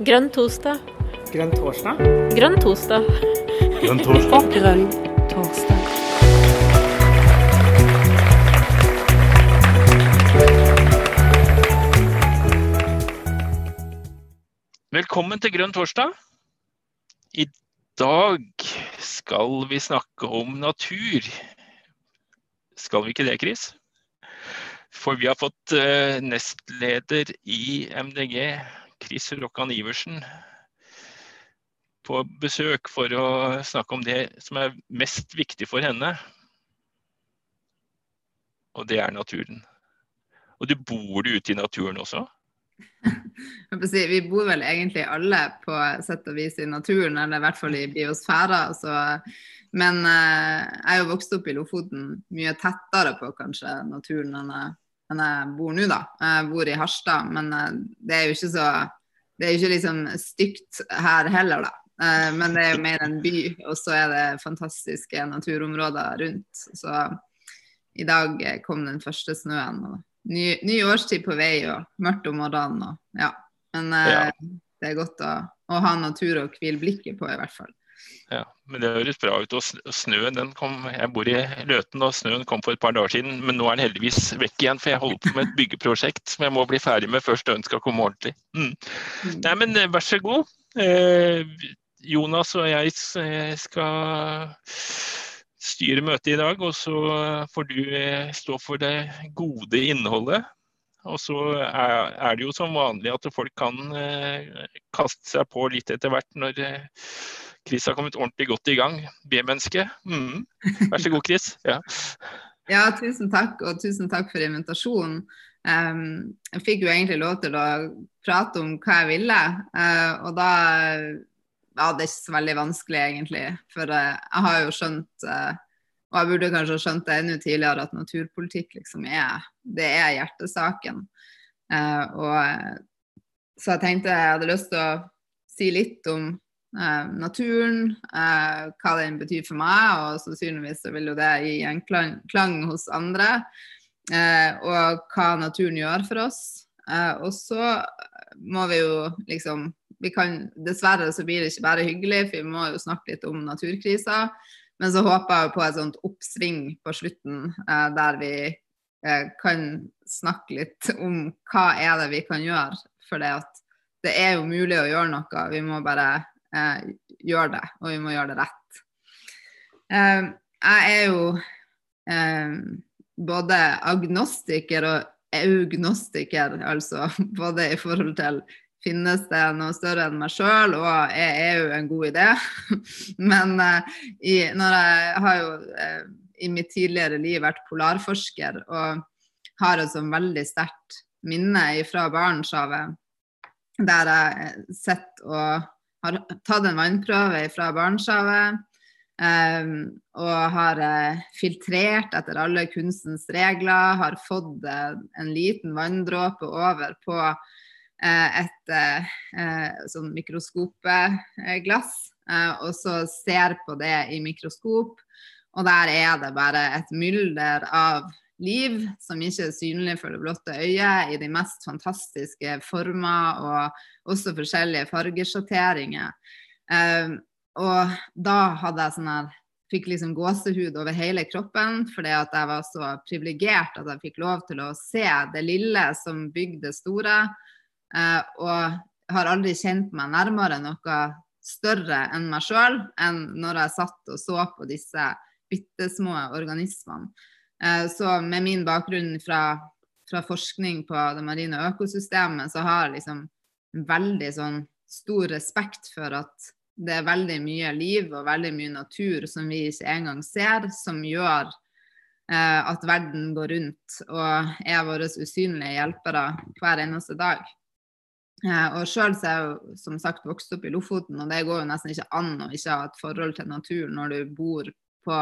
Grønn torsdag. Grønn torsdag? Grønn torsdag. Grønn torsdag. Grønn torsdag. Velkommen til Grønn torsdag. I dag skal vi snakke om natur. Skal vi ikke det, Chris? For vi har fått eh, nestleder i MDG, Chris Rokkan Iversen, på besøk for å snakke om det som er mest viktig for henne. Og det er naturen. Og du bor du ute i naturen også? Vi bor vel egentlig alle på sett og vis i naturen, eller i hvert fall i biosfæra. Men eh, jeg er jo vokst opp i Lofoten mye tettere på kanskje naturen enn jeg, enn jeg bor nå, da. Jeg bor i Harstad, men eh, det er jo ikke så Det er jo ikke liksom stygt her heller, da. Eh, men det er jo mer en by, og så er det fantastiske naturområder rundt. Så i dag kom den første snøen. og ny, ny årstid på vei og mørkt om morgenen. Og, ja. Men eh, Ja. det er godt å, å ha natur å hvile blikket på, i hvert fall. Ja, men det høres bra ut. Og snøen, den kom Jeg bor i Løten, og snøen kom for et par dager siden. Men nå er den heldigvis vekk igjen, for jeg holder på med et byggeprosjekt som jeg må bli ferdig med før snøen skal komme ordentlig. Mm. Nei, men eh, vær så god. Eh, Jonas og jeg eh, skal styre møtet i dag, og så får du stå for det gode innholdet. Og så er, det jo som vanlig at folk kan kaste seg på litt etter hvert når Chris har kommet ordentlig godt i gang. B-menneske. Mm. Vær så god, Chris. Ja. Ja, tusen takk, og tusen takk for invitasjonen. Um, jeg fikk jo egentlig lov til å prate om hva jeg ville, uh, og da ja, det ikke så veldig vanskelig, egentlig. For uh, jeg har jo skjønt, uh, og jeg burde kanskje ha skjønt det enda tidligere, at naturpolitikk liksom er, det er hjertesaken. Uh, og, så jeg tenkte jeg hadde lyst til å si litt om eh, naturen, eh, hva den betyr for meg, og sannsynligvis så vil jo det gi en klang, klang hos andre. Eh, og hva naturen gjør for oss. Eh, og så må vi jo liksom vi kan, Dessverre så blir det ikke bare hyggelig, for vi må jo snakke litt om naturkrisa. Men så håper jeg på et sånt oppsving på slutten, eh, der vi kan snakke litt om hva er det vi kan gjøre. For det, at det er jo mulig å gjøre noe, vi må bare eh, gjøre det, og vi må gjøre det rett. Eh, jeg er jo eh, både agnostiker og eugnostiker, altså både i forhold til finnes det noe større enn meg sjøl, og er EU en god idé? Men eh, i, når jeg har jo eh, i mitt tidligere liv vært polarforsker og har et sånn veldig sterkt minne fra Barentshavet, der jeg sitter og har tatt en vannprøve fra Barentshavet. Um, og har uh, filtrert etter alle kunstens regler, har fått uh, en liten vanndråpe over på uh, et sånn mikroskopglass, og så ser på det i mikroskop. Og der er det bare et mylder av liv som ikke er synlig for det blotte øyet, i de mest fantastiske former og også forskjellige fargesjatteringer. Eh, og da hadde jeg sånn her Fikk liksom gåsehud over hele kroppen fordi at jeg var så privilegert at jeg fikk lov til å se det lille som bygde store. Eh, og har aldri kjent meg nærmere noe større enn meg sjøl enn når jeg satt og så på disse bitte små organismene. Eh, så med min bakgrunn fra, fra forskning på det marine økosystemet, så har jeg liksom veldig sånn stor respekt for at det er veldig mye liv og veldig mye natur som vi ikke engang ser, som gjør eh, at verden går rundt og er våre usynlige hjelpere hver eneste dag. Eh, og sjøl er jeg jo som sagt vokst opp i Lofoten, og det går jo nesten ikke an å ikke ha et forhold til natur når du bor på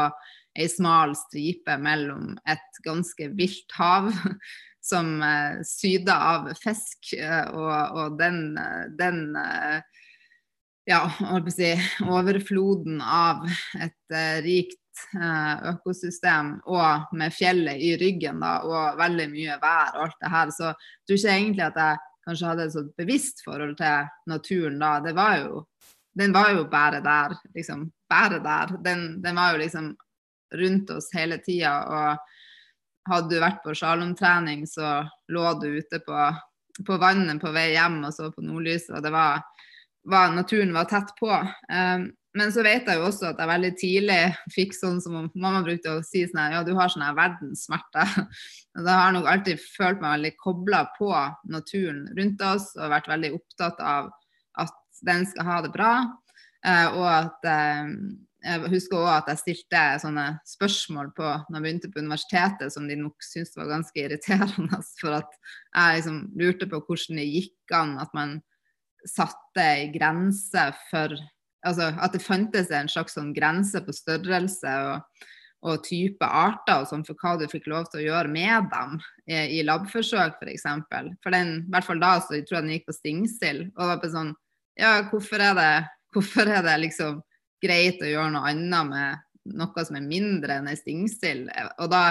ei smal stripe mellom et ganske vilt hav som eh, syder av fisk, eh, og, og den, eh, den eh, ja, si, overfloden av et rikt økosystem, og med fjellet i ryggen da, og veldig mye vær og alt det her. Så jeg tror ikke egentlig at jeg kanskje hadde et sånt bevisst forhold til naturen da, det var jo Den var jo bare der, liksom. Bare der. Den, den var jo liksom rundt oss hele tida. Og hadde du vært på slalåmtrening, så lå du ute på, på, vannet på vei hjem og så på nordlyset, og det var, var Naturen var tett på. Um, men så vet jeg jo også at jeg veldig tidlig fikk sånn som mamma brukte å si sånn ja, du har sånn verdenssmerte. Og da har jeg nok alltid følt meg veldig kobla på naturen rundt oss og vært veldig opptatt av at den skal ha det bra. Eh, og at eh, jeg husker òg at jeg stilte sånne spørsmål på når jeg begynte på universitetet som de nok syntes var ganske irriterende. For at jeg liksom lurte på hvordan det gikk an at man satte ei grense for altså, at det fantes en slags sånn grense på størrelse og, og type arter og sånn for hva du fikk lov til å gjøre med dem i, i labforsøk f.eks. For, eksempel. for den, i hvert fall da så jeg tror jeg den gikk på stingsild. Og det var på sånn Ja, hvorfor er det, hvorfor er det liksom greit å gjøre noe annet med noe som er mindre enn ei stingsild? Og da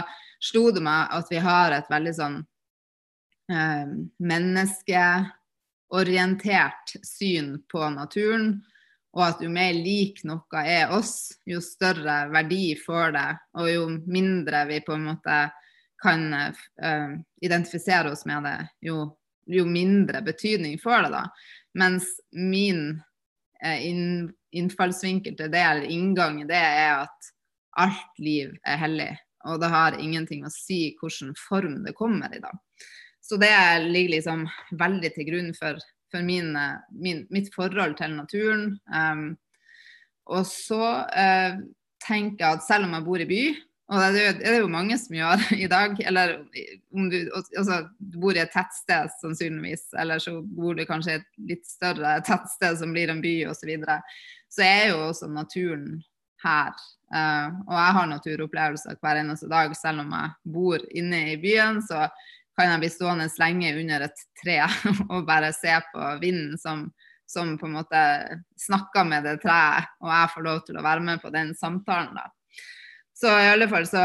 slo det meg at vi har et veldig sånn eh, menneskeorientert syn på naturen og at jo mer lik noe er oss, jo større verdi får det, og jo mindre vi på en måte kan uh, identifisere oss med det, jo, jo, mindre betydning får det da. Mens min innfallsvinkel til det, eller inngang i det, er at alt liv er hellig. Og det har ingenting å si hvilken form det kommer i. da. Så det ligger liksom veldig til grunn for for min, min, mitt forhold til naturen. Um, og så uh, tenker jeg at selv om jeg bor i by, og det er, det er jo mange som gjør i dag, eller om du, altså, du bor i et tettsted sannsynligvis, eller så bor du kanskje i et litt større tettsted som blir en by osv., så, videre, så er jo også naturen her. Uh, og jeg har naturopplevelser hver eneste dag, selv om jeg bor inne i byen. så kan jeg bli stående lenge under et tre og bare se på vinden som, som på en måte snakker med det treet, og jeg får lov til å være med på den samtalen. da. Så i alle fall så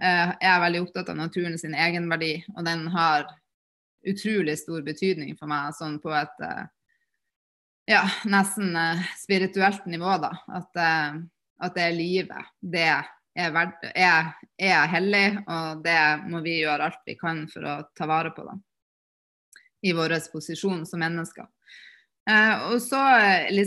eh, er jeg veldig opptatt av naturen sin egenverdi, og den har utrolig stor betydning for meg sånn på et eh, ja, nesten eh, spirituelt nivå, da. At, at det er livet. Det er, verd, er, er, hellig, og det må vi gjøre alt vi kan for å ta vare på dem i vår posisjon som mennesker. Eh, og så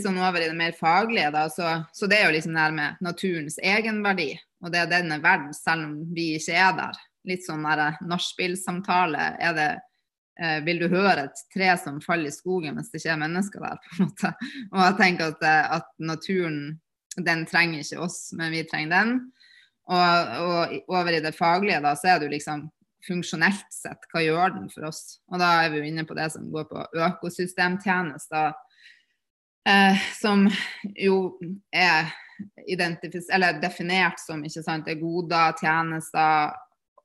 sånn over i det mer faglige, da, så, så, det er jo liksom det her med naturens egenverdi, og det den er verdt selv om vi ikke er der. Litt sånn der nachspiel-samtale. Er det eh, vil du høre et tre som faller i skogen mens det ikke er mennesker der? på en måte. Og jeg tenker at, eh, at naturen den trenger ikke oss, men vi trenger den. Og, og, over i det faglige, da, så er det jo liksom funksjonelt sett, hva gjør den for oss? Og da er vi jo inne på det som går på økosystemtjenester, eh, som jo er definert som sant, goder, tjenester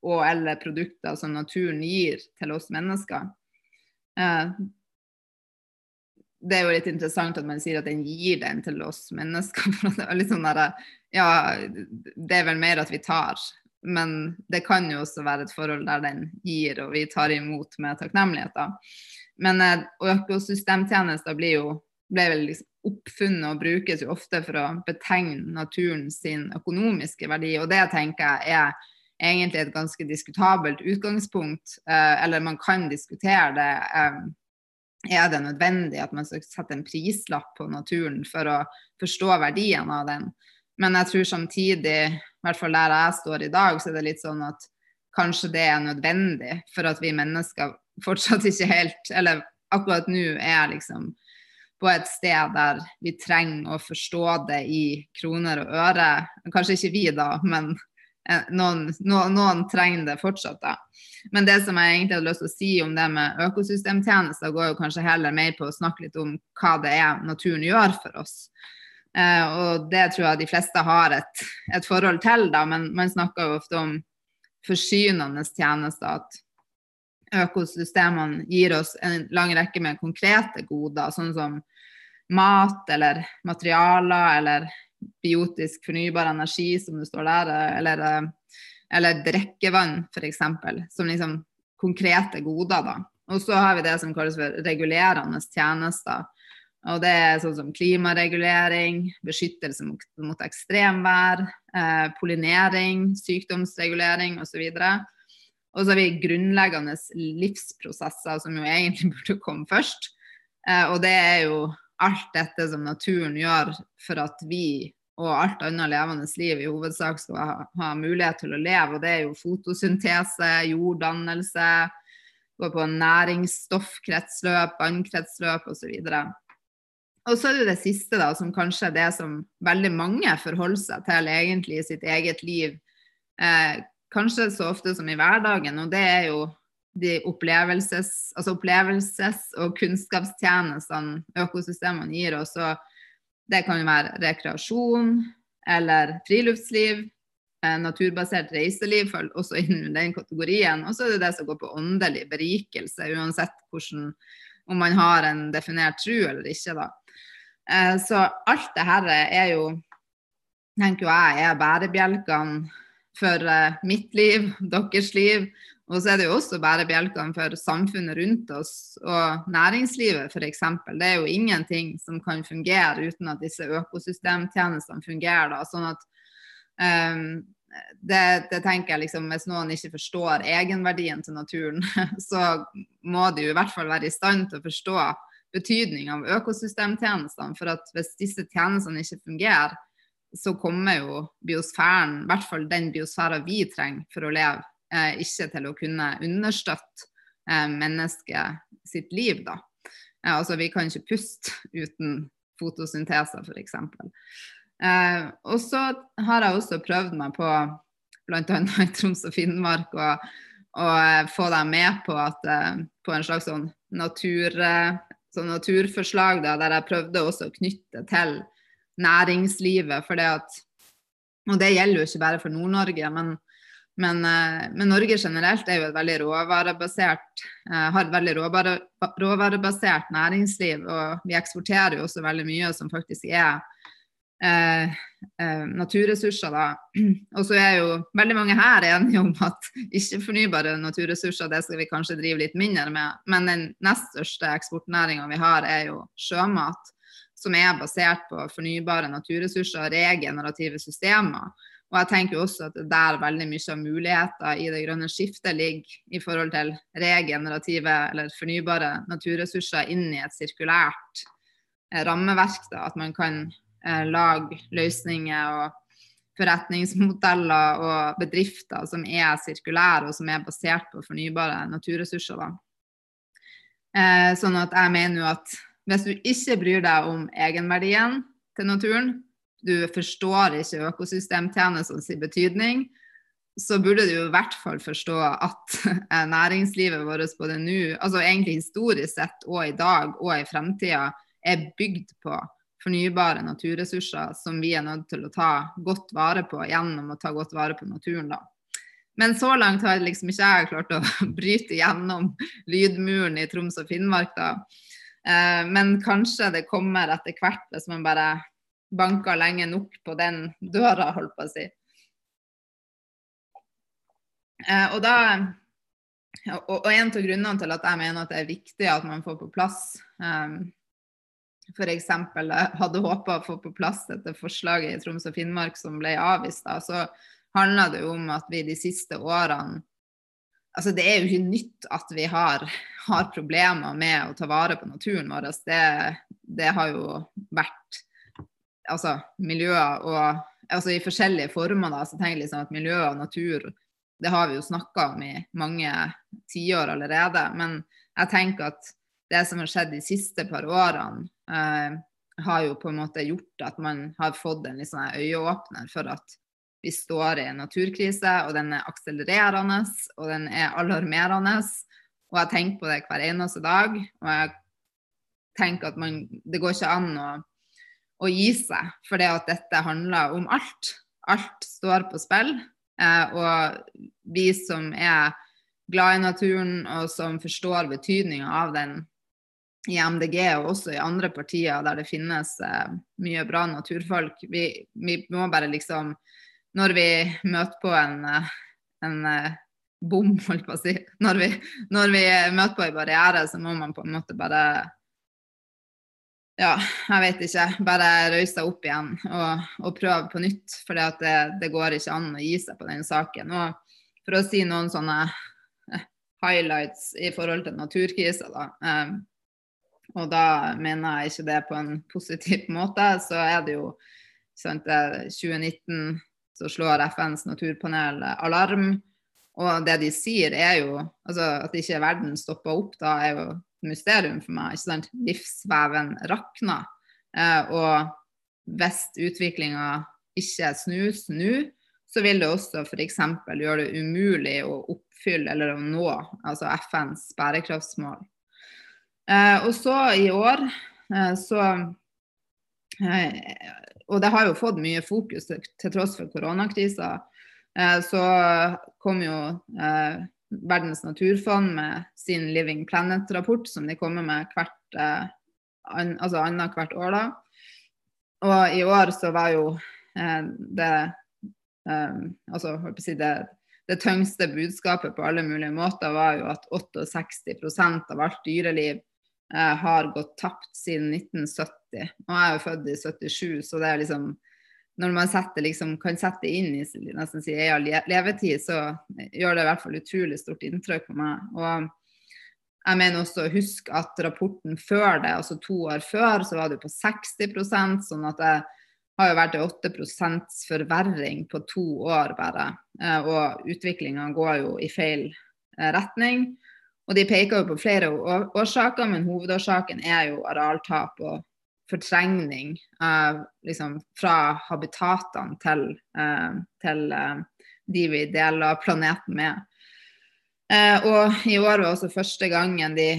og eller produkter som naturen gir til oss mennesker. Eh, det er jo litt interessant at man sier at den gir den til oss mennesker. for det er litt sånn der, ja, det er vel mer at vi tar. Men det kan jo også være et forhold der den gir, og vi tar imot med takknemlighet. da. Men eh, økosystemtjenester blir jo ble vel liksom oppfunnet og brukes jo ofte for å betegne naturen sin økonomiske verdi. Og det tenker jeg er egentlig et ganske diskutabelt utgangspunkt. Eh, eller man kan diskutere det. Eh, er det nødvendig at man skal sette en prislapp på naturen for å forstå verdien av den? Men jeg tror samtidig, i hvert fall der jeg står i dag, så er det litt sånn at kanskje det er nødvendig for at vi mennesker fortsatt ikke helt Eller akkurat nå er liksom på et sted der vi trenger å forstå det i kroner og øre. Kanskje ikke vi, da, men Eh, noen, noen, noen, trenger det fortsatt. da. Men det som jeg egentlig hadde lyst til å si om det med økosystemtjenester, går jo kanskje heller mer på å snakke litt om hva det er naturen gjør for oss. Eh, og det tror jeg de fleste har et, et, forhold til, da, men man snakker jo ofte om forsynende tjenester. At økosystemene gir oss en lang rekke med konkrete goder, sånn som mat eller materialer eller biotisk fornybar energi, som det står der, eller, eller drikkevann f.eks., som liksom konkrete goder. da. Og så har vi det som kalles for regulerende tjenester. Og det er sånn som klimaregulering, beskyttelse mot, mot ekstremvær, eh, pollinering, sykdomsregulering osv. Og så har vi grunnleggende livsprosesser, som jo egentlig burde komme først. Eh, og det er jo alt dette som naturen gjør for at vi og alt annet levende liv i hovedsak skal ha, ha mulighet til å leve. Og det er jo fotosyntese, jorddannelse, gå på næringsstoffkretsløp, vannkretsløp osv. Og så er det det siste, da, som kanskje er det som veldig mange forholder seg til egentlig i sitt eget liv. Eh, kanskje så ofte som i hverdagen, og det er jo de opplevelses, altså opplevelses- og kunnskapstjenestene økosystemene gir oss. det kan være rekreasjon eller friluftsliv, eh, naturbasert reiseliv faller også inn den kategorien. Og så er det det som går på åndelig berikelse, uansett hvordan, om man har en definert tro eller ikke. da. Eh, så alt det her er jo, tenker jeg, er bærebjelkene for eh, mitt liv, deres liv. Og så er det jo også bærebjelkene for samfunnet rundt oss og næringslivet f.eks. Det er jo ingenting som kan fungere uten at disse økosystemtjenestene fungerer. Da. Sånn at um, det, det, tenker jeg liksom, Hvis noen ikke forstår egenverdien til naturen, så må de jo i hvert fall være i stand til å forstå betydning av økosystemtjenestene. For at hvis disse tjenestene ikke fungerer, så kommer jo biosfæren, i hvert fall den biosfæren vi trenger for å leve, eh, ikke til å kunne understøtte eh, mennesket sitt liv, da. Eh, altså vi kan ikke puste uten fotosyntese, f.eks. Eh, og så har jeg også prøvd meg på bl.a. i Troms og Finnmark og, og eh, få dem med på, at, eh, på en slags sånn natur sånn naturforslag da, der jeg prøvde også å knytte til næringslivet. For det at, og det gjelder jo ikke bare for Nord-Norge, men, men, eh, men, Norge generelt er jo et veldig råvarebasert, eh, har et veldig råvare, råvarebasert næringsliv. Og vi eksporterer jo også veldig mye som faktisk er Eh, eh, naturressurser. Da. Og så er jo veldig mange her enige om at ikke-fornybare naturressurser det skal vi kanskje drive litt mindre med. Men den nest største eksportnæringa vi har, er jo sjømat. Som er basert på fornybare naturressurser og regenerative systemer. Og jeg tenker også at det der veldig mye av muligheter i det grønne skiftet ligger i forhold til regenerative eller fornybare naturressurser inn i et sirkulært eh, rammeverk. Da, at man kan eh, lage løsninger og forretningsmodeller og bedrifter som er sirkulære og som er basert på fornybare naturressurser. Eh, sånn at jeg mener jo at hvis du ikke bryr deg om egenverdien til naturen, du forstår ikke økosystemtjenestenes betydning, så burde du i hvert fall forstå at næringslivet vårt både nå, altså egentlig historisk sett og i dag og i fremtida, er bygd på fornybare naturressurser som vi er nødt til å ta godt vare på gjennom å ta godt vare på naturen. da. Men så langt har liksom ikke jeg klart å bryte gjennom lydmuren i Troms og Finnmark. da. Eh, men kanskje det kommer etter hvert, hvis man bare banker lenge nok på den døra, holdt på å si. Eh, og da og, en av grunnene til at jeg mener at det er viktig at man får på plass um, f.eks. hadde håpa å få på plass dette forslaget i Troms og Finnmark som ble avvist, da, så handla det jo om at vi de siste årene Altså, det er jo ikke nytt at vi har, har problemer med å ta vare på naturen vår. Det, det har jo vært altså, miljøer og altså I forskjellige former, da, så tenker jeg liksom at miljø og natur det har vi jo snakka om i mange tiår allerede. Men jeg tenker at det som har skjedd de siste par årene, eh, har jo på en måte gjort at man har fått en liksom øyeåpner for at vi står i en naturkrise, og den er akselererende og den er alarmerende. Og jeg tenker på det hver eneste dag. Og jeg tenker at man, det går ikke an å, å gi seg, for det at dette handler om alt. Alt står på spill. Eh, og vi som er glad i naturen, og som forstår betydninga av den, i MDG og også i andre partier der det finnes eh, mye bra naturfolk. Vi, vi, må bare liksom Når vi møter på en, eh, en eh, bom, holdt på å si. Når vi, når vi møter på en barriere, så må man på en måte bare ja, jeg vet ikke. Bare røyse seg opp igjen og, og prøve på nytt. For det, det, går ikke an å gi seg på den saken. Og for å si noen sånne eh, highlights i forhold til naturkrisa, da. Um, og da mener jeg ikke det på en positiv måte. Så er det jo sant, 2019 så slår FNs naturpanel alarm. Og det de sier er jo altså At ikke verden stopper opp da, er jo mysterium for meg. ikke sant? Livsveven rakner. Eh, og hvis utviklinga ikke snus nå, så vil det også f.eks. gjøre det umulig å oppfylle eller å nå altså FNs bærekraftsmål. Eh, og så i år eh, så eh, Og det har jo fått mye fokus til tross for koronakrisa. Eh, så kom jo eh, Verdens naturfond med sin Living Planet-rapport, som de kommer med hvert eh, altså annethvert år. da. Og i år så var jo eh, det eh, altså, si det, det tyngste budskapet på alle mulige måter var jo at 68% av alt dyreliv eh, har gått tapt siden 1970. Og jeg er jo født i 77, så det er liksom når man setter, liksom, kan sette inn i nesten si, egen levetid, så gjør det i hvert fall utrolig stort inntrykk på meg. Og jeg mener også å huske at rapporten før det, altså to år før, så var det på 60% sånn at det har jo vært 8% forverring på to år bare. Eh, og utviklinga går jo i feil eh, retning. Og de peker jo på flere årsaker, men hovedårsaken er jo arealtap og fortrengning av, liksom, fra habitatene til, uh, til uh, de vi deler planeten med. Uh, og i år var også første gangen de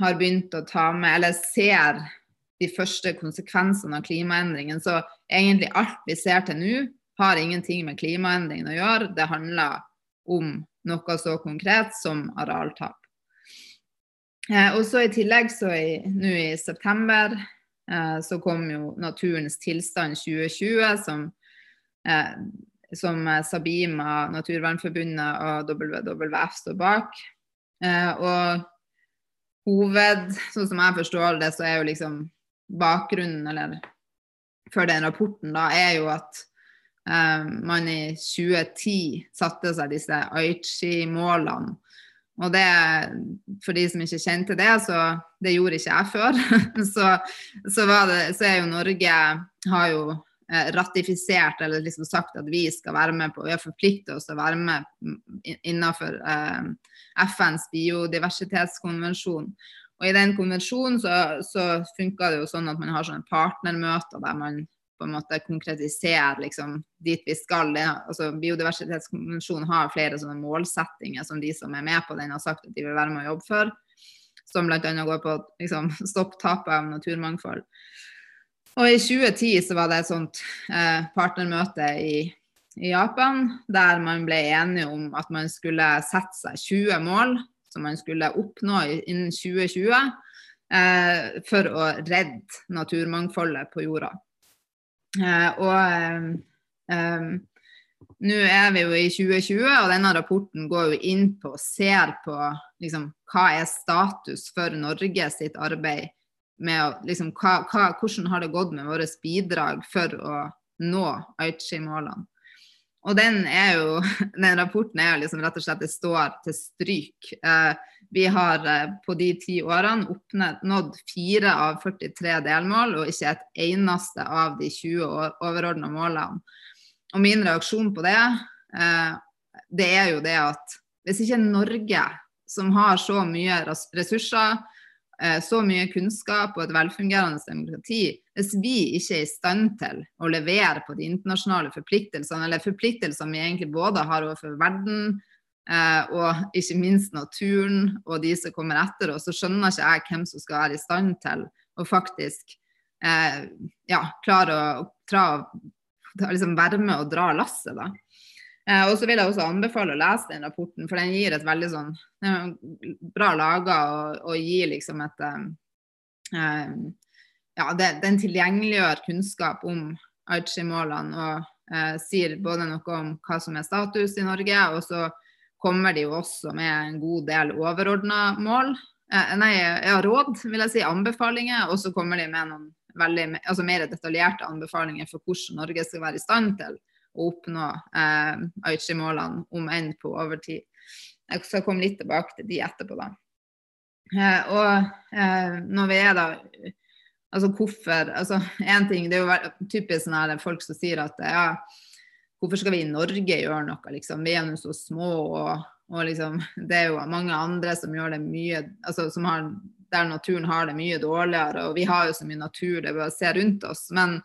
har begynt å ta med, eller ser de første konsekvensene av klimaendringen. Så egentlig alt vi ser til nå, har ingenting med klimaendringen å gjøre. Det handler om noe så konkret som arealtap. Eh, og så I tillegg så nå i september Eh, så kom jo Naturens tilstand 2020, som, eh, som Sabima, Naturvernforbundet og WWF står bak. Eh, og hoved, sånn som jeg forstår det, så er jo liksom bakgrunnen, eller for den rapporten, da, er jo at man i 2010 satte seg disse Aichi-målene og det, for de som ikke kjente det, så det gjorde ikke jeg før. så, så, det, så er jo Norge har jo eh, ratifisert eller liksom sagt at vi skal være med på, vi har forpliktet oss til å være med innenfor eh, FNs biodiversitetskonvensjon. Og I den konvensjonen så, så funker det jo sånn at man har sånne partnermøter der man på en måte konkretisere liksom, dit vi skal. Det, altså, Biodiversitetskonvensjonen har flere sånne målsettinger som de som er med på den, har sagt at de vil være med å jobbe for. Som bl.a. går på liksom, stopp tapet av naturmangfold. Og I 2010 så var det et sånt eh, partnermøte i, i, Japan der man ble enige om at man skulle sette seg 20 mål som man skulle oppnå innen 2020 eh, for å redde naturmangfoldet på jorda. Eh, og um, nå er vi jo i 2020, og denne rapporten går jo inn på og ser på liksom, hva er status for Norge sitt arbeid med liksom, hva, hva, Hvordan har det gått med våre bidrag for å nå Aichi-målene? Og den, jo, den rapporten er jo liksom rett og slett det står til stryk. Eh, vi har eh, på de ti årene oppnådd fire av 43 delmål, og ikke et eneste av de 20 overordna målene. Og min reaksjon på det, eh, det er jo det at hvis ikke Norge, som har så mye ressurser, Eh, så mye kunnskap og et velfungerende demokrati, hvis vi ikke er i stand til å levere på de internasjonale forpliktelsene, eller forpliktelser vi egentlig både har overfor verden og ikke minst naturen og de som kommer etter oss, så skjønner ikke jeg hvem som skal være i stand til å faktisk eh, ja, klare å tra, liksom være med og dra lasset. da. Eh, og så vil jeg også anbefale å lese den rapporten, for den gir et veldig sånn bra laga og, og, gir liksom et eh, Ja, det, den tilgjengeliggjør kunnskap om Aichi-målene og uh, sier både noe om hva som er status i Norge, og så kommer de jo også med en god del overordna mål. Eh, nei, ja, råd, vil jeg si, anbefalinger. Og så kommer de med noen veldig, altså mer detaljerte anbefalinger for hvordan Norge skal være i stand til å oppnå eh, Aichi-målene, om enn på overtid. Jeg skal komme litt tilbake til de etterpå, da. Eh, og eh, når vi er da Altså hvorfor altså en ting, Det er jo typisk sånn folk som sier at ja, hvorfor skal vi i Norge gjøre noe, liksom. Vi er jo så små. og, og liksom, Det er jo mange andre som gjør det mye altså som har, Der naturen har det mye dårligere. Og vi har jo så mye natur, det å se rundt oss. Men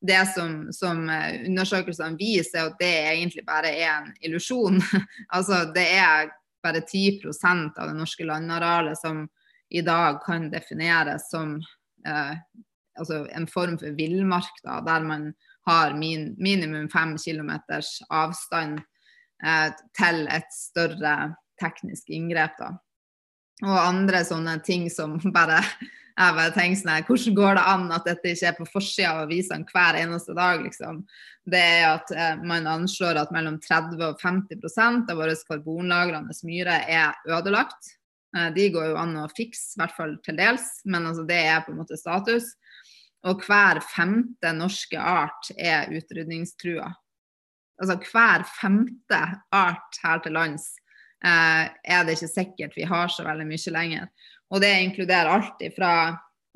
det som, som undersøkelsene viser, er at det egentlig bare er en illusjon. altså det er bare 10% av det norske landarealet som i dag kan defineres som eh, altså en form for villmark, der man har min, minimum fem kilometers avstand eh, til et større teknisk inngrep. Da. Og andre sånne ting som bare jeg bare tenker sånn Hvordan går det an at dette ikke er på forsida av avisene hver eneste dag? liksom? Det er at eh, man anslår at mellom 30 og 50% av våre karbonlagrende myrer er ødelagt. Eh, de går jo an å fikse, i hvert fall til dels, men altså, det er på en måte status. Og hver femte norske art er utrydningstrua. Altså hver femte art her til lands eh, er det ikke sikkert vi har så veldig mye lenger. Og det inkluderer alt fra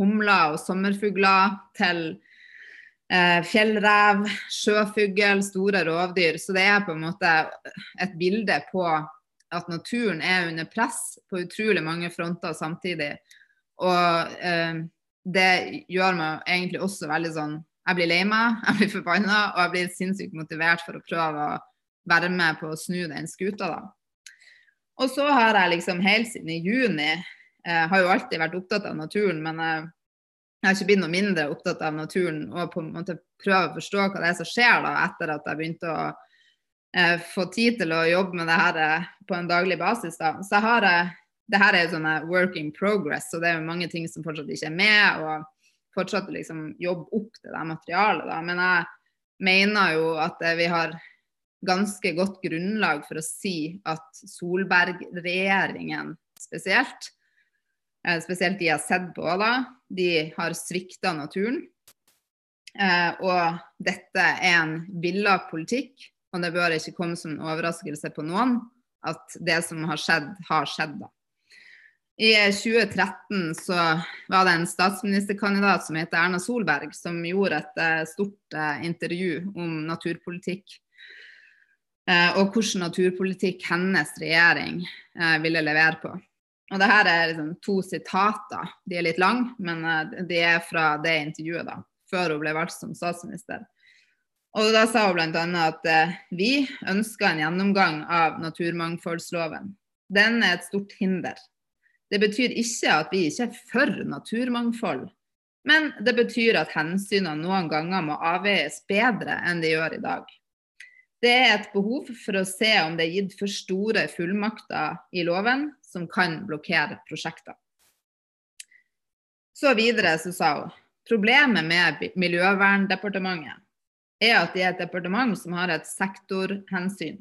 humler og sommerfugler til eh, fjellrev, sjøfugl, store rovdyr. Så det er på en måte et bilde på at naturen er under press på utrolig mange fronter samtidig. Og eh, det gjør meg egentlig også veldig sånn Jeg blir lei meg, jeg blir forbanna, og jeg blir sinnssykt motivert for å prøve å være med på å snu den skuta, da. Og så har jeg liksom helt siden i juni jeg har jo alltid vært opptatt av naturen, men jeg, jeg har ikke blitt noe mindre opptatt av naturen og på en måte prøve å forstå hva det er som skjer da, etter at jeg begynte å eh, få tid til å jobbe med det her eh, på en daglig basis. Da. Så jeg har eh, det her er jo sånne work in progress, så det er jo mange ting som fortsatt ikke er med. og fortsatt liksom jobbe opp det der materialet. Da. Men jeg mener jo at eh, vi har ganske godt grunnlag for å si at Solberg-regjeringen spesielt Eh, spesielt de jeg har sett på, da, de har svikta naturen. Eh, og dette er en villa politikk, og det bør ikke komme som en overraskelse på noen at det som har skjedd, har skjedd. da. I 2013 så var det en statsministerkandidat som heter Erna Solberg, som gjorde et uh, stort uh, intervju om naturpolitikk. Uh, og hvordan naturpolitikk hennes regjering ville levere på. Og det her er liksom to sitater. De er litt lange, men eh, de er fra det intervjuet, da, før hun ble valgt som statsminister. Og da sa hun bl.a. at eh, vi ønsker en gjennomgang av naturmangfoldsloven. Den er et stort hinder. Det betyr ikke at vi ikke er for naturmangfold, men det betyr at hensynene noen ganger må avveies bedre enn de gjør i dag. Det er et behov for å se om det er gitt for store fullmakter i loven som kan blokkere prosjekter. Så videre så sa hun problemet med Miljøverndepartementet er at det er et departement som har et sektorhensyn.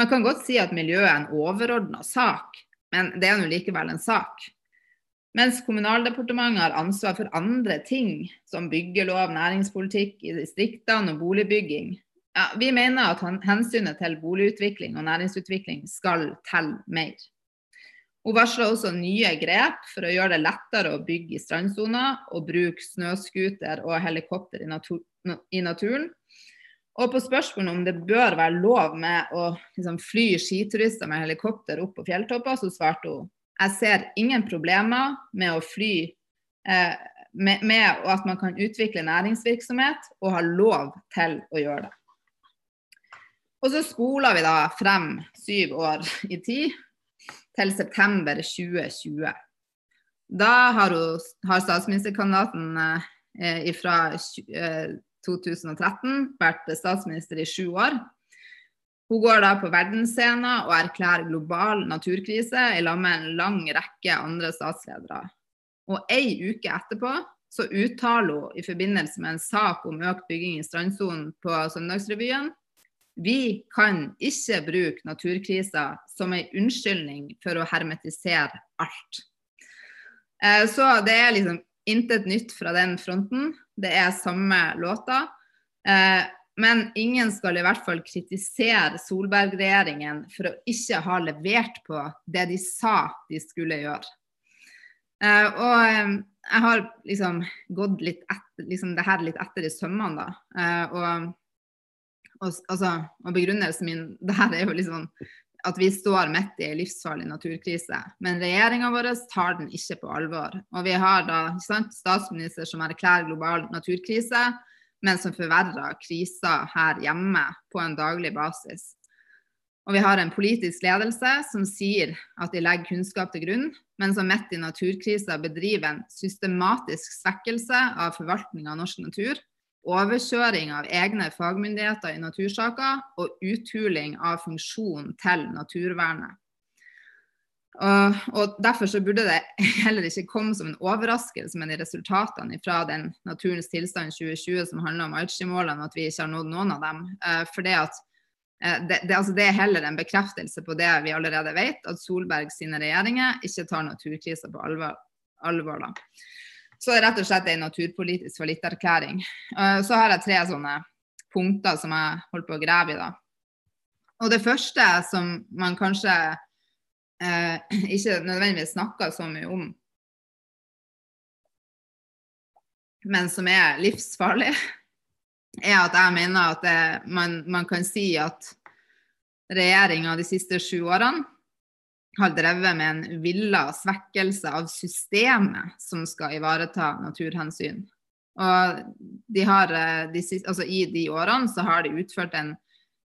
Man kan godt si at miljøet er en overordna sak, men det er nå likevel en sak. Mens Kommunaldepartementet har ansvar for andre ting, som byggelov, næringspolitikk i distriktene og boligbygging. Ja, vi mener at hensynet til boligutvikling og næringsutvikling skal telle mer. Hun varsler også nye grep for å gjøre det lettere å bygge i strandsona og bruke snøscooter og helikopter i, natur i, naturen. Og på spørsmålet om det bør være lov med å liksom, fly skiturister med helikopter opp på fjelltopper, så svarte hun jeg ser ingen problemer med å fly eh, med, med at man kan utvikle næringsvirksomhet og ha lov til å gjøre det. Og så spoler vi da frem syv år i tid til september 2020. Da har, hun, har statsministerkandidaten eh, fra eh, 2013 vært statsminister i sju år. Hun går da på verdensscenen og erklærer global naturkrise i lag med en lang rekke andre statsledere. Og ei uke etterpå så uttaler hun i forbindelse med en sak om økt bygging i strandsonen på Søndagsrevyen vi kan ikke bruke naturkrisa som en unnskyldning for å hermetisere alt. Eh, så det er liksom intet nytt fra den fronten. Det er samme låta. Eh, men ingen skal i hvert fall kritisere Solberg-regjeringen for å ikke ha levert på det de sa de skulle gjøre. Eh, og um, jeg har liksom gått litt etter, liksom det her litt etter i sømmene, da. Eh, og, og, altså, og, begrunnelsen min det her er jo liksom at vi står midt i en livsfarlig naturkrise. Men regjeringa vår tar den ikke på alvor. Og vi har da sant, statsminister som erklærer global naturkrise, men som forverrer krisa her hjemme på en daglig basis. Og vi har en politisk ledelse som sier at de legger kunnskap til grunn, men som midt i naturkrisa bedriver en systematisk svekkelse av forvaltning av norsk natur, overkjøring av egne fagmyndigheter i natursaker og uthuling av funksjonen til naturvernet. Og, Derfor så burde det heller ikke komme som en overraskelse med de resultatene fra den Naturens tilstand 2020 som handler om Aichi-målene, at vi ikke har nådd noen av dem. Eh, for det at Eh, det, det, altså det, er heller en bekreftelse på det vi allerede vet, at Solberg sine regjeringer ikke tar naturkrisa på alvor. alvor da. Så er rett og slett en naturpolitisk fallitterklæring. Uh, så har jeg tre sånne punkter som jeg holder på å grave i. da. Og Det første som man kanskje eh, ikke nødvendigvis snakker så mye om, men som er livsfarlig, er at jeg mener at det, man, man, kan si at regjeringa de siste sju årene har drevet med en villa svekkelse av systemet som skal ivareta naturhensyn. Og de har, eh, de altså I de årene så har de utført en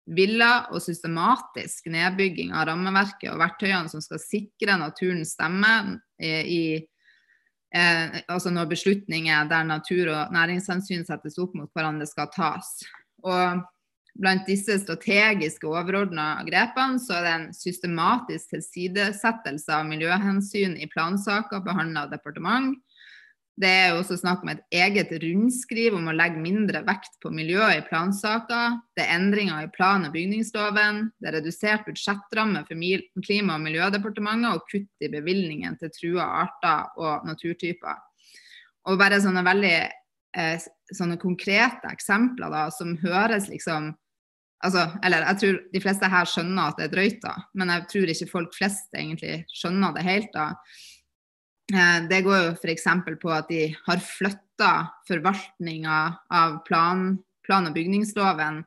villa og systematisk nedbygging av rammeverket og verktøyene som skal sikre naturens stemme i, i eh, altså når beslutninger der natur- og næringshensyn settes opp mot hverandre skal tas. Og blant disse strategiske overordna grepene så er det en systematisk tilsidesettelse av miljøhensyn i plansaker behandla av departement, det er også snakk om et eget rundskriv om å legge mindre vekt på miljøet i plansaker. Det er endringer i plan- og bygningsloven. Det er redusert budsjettramme for Klima- og miljødepartementet og kutt i bevilgningen til trua arter og naturtyper. Og bare sånne veldig eh, sånne konkrete eksempler da, som høres liksom altså, Eller jeg tror de fleste her skjønner at det er drøyt, da, men jeg tror ikke folk flest egentlig skjønner det helt. da. Eh, det går jo f.eks. på at de har flytta forvaltninga av plan, plan, og bygningsloven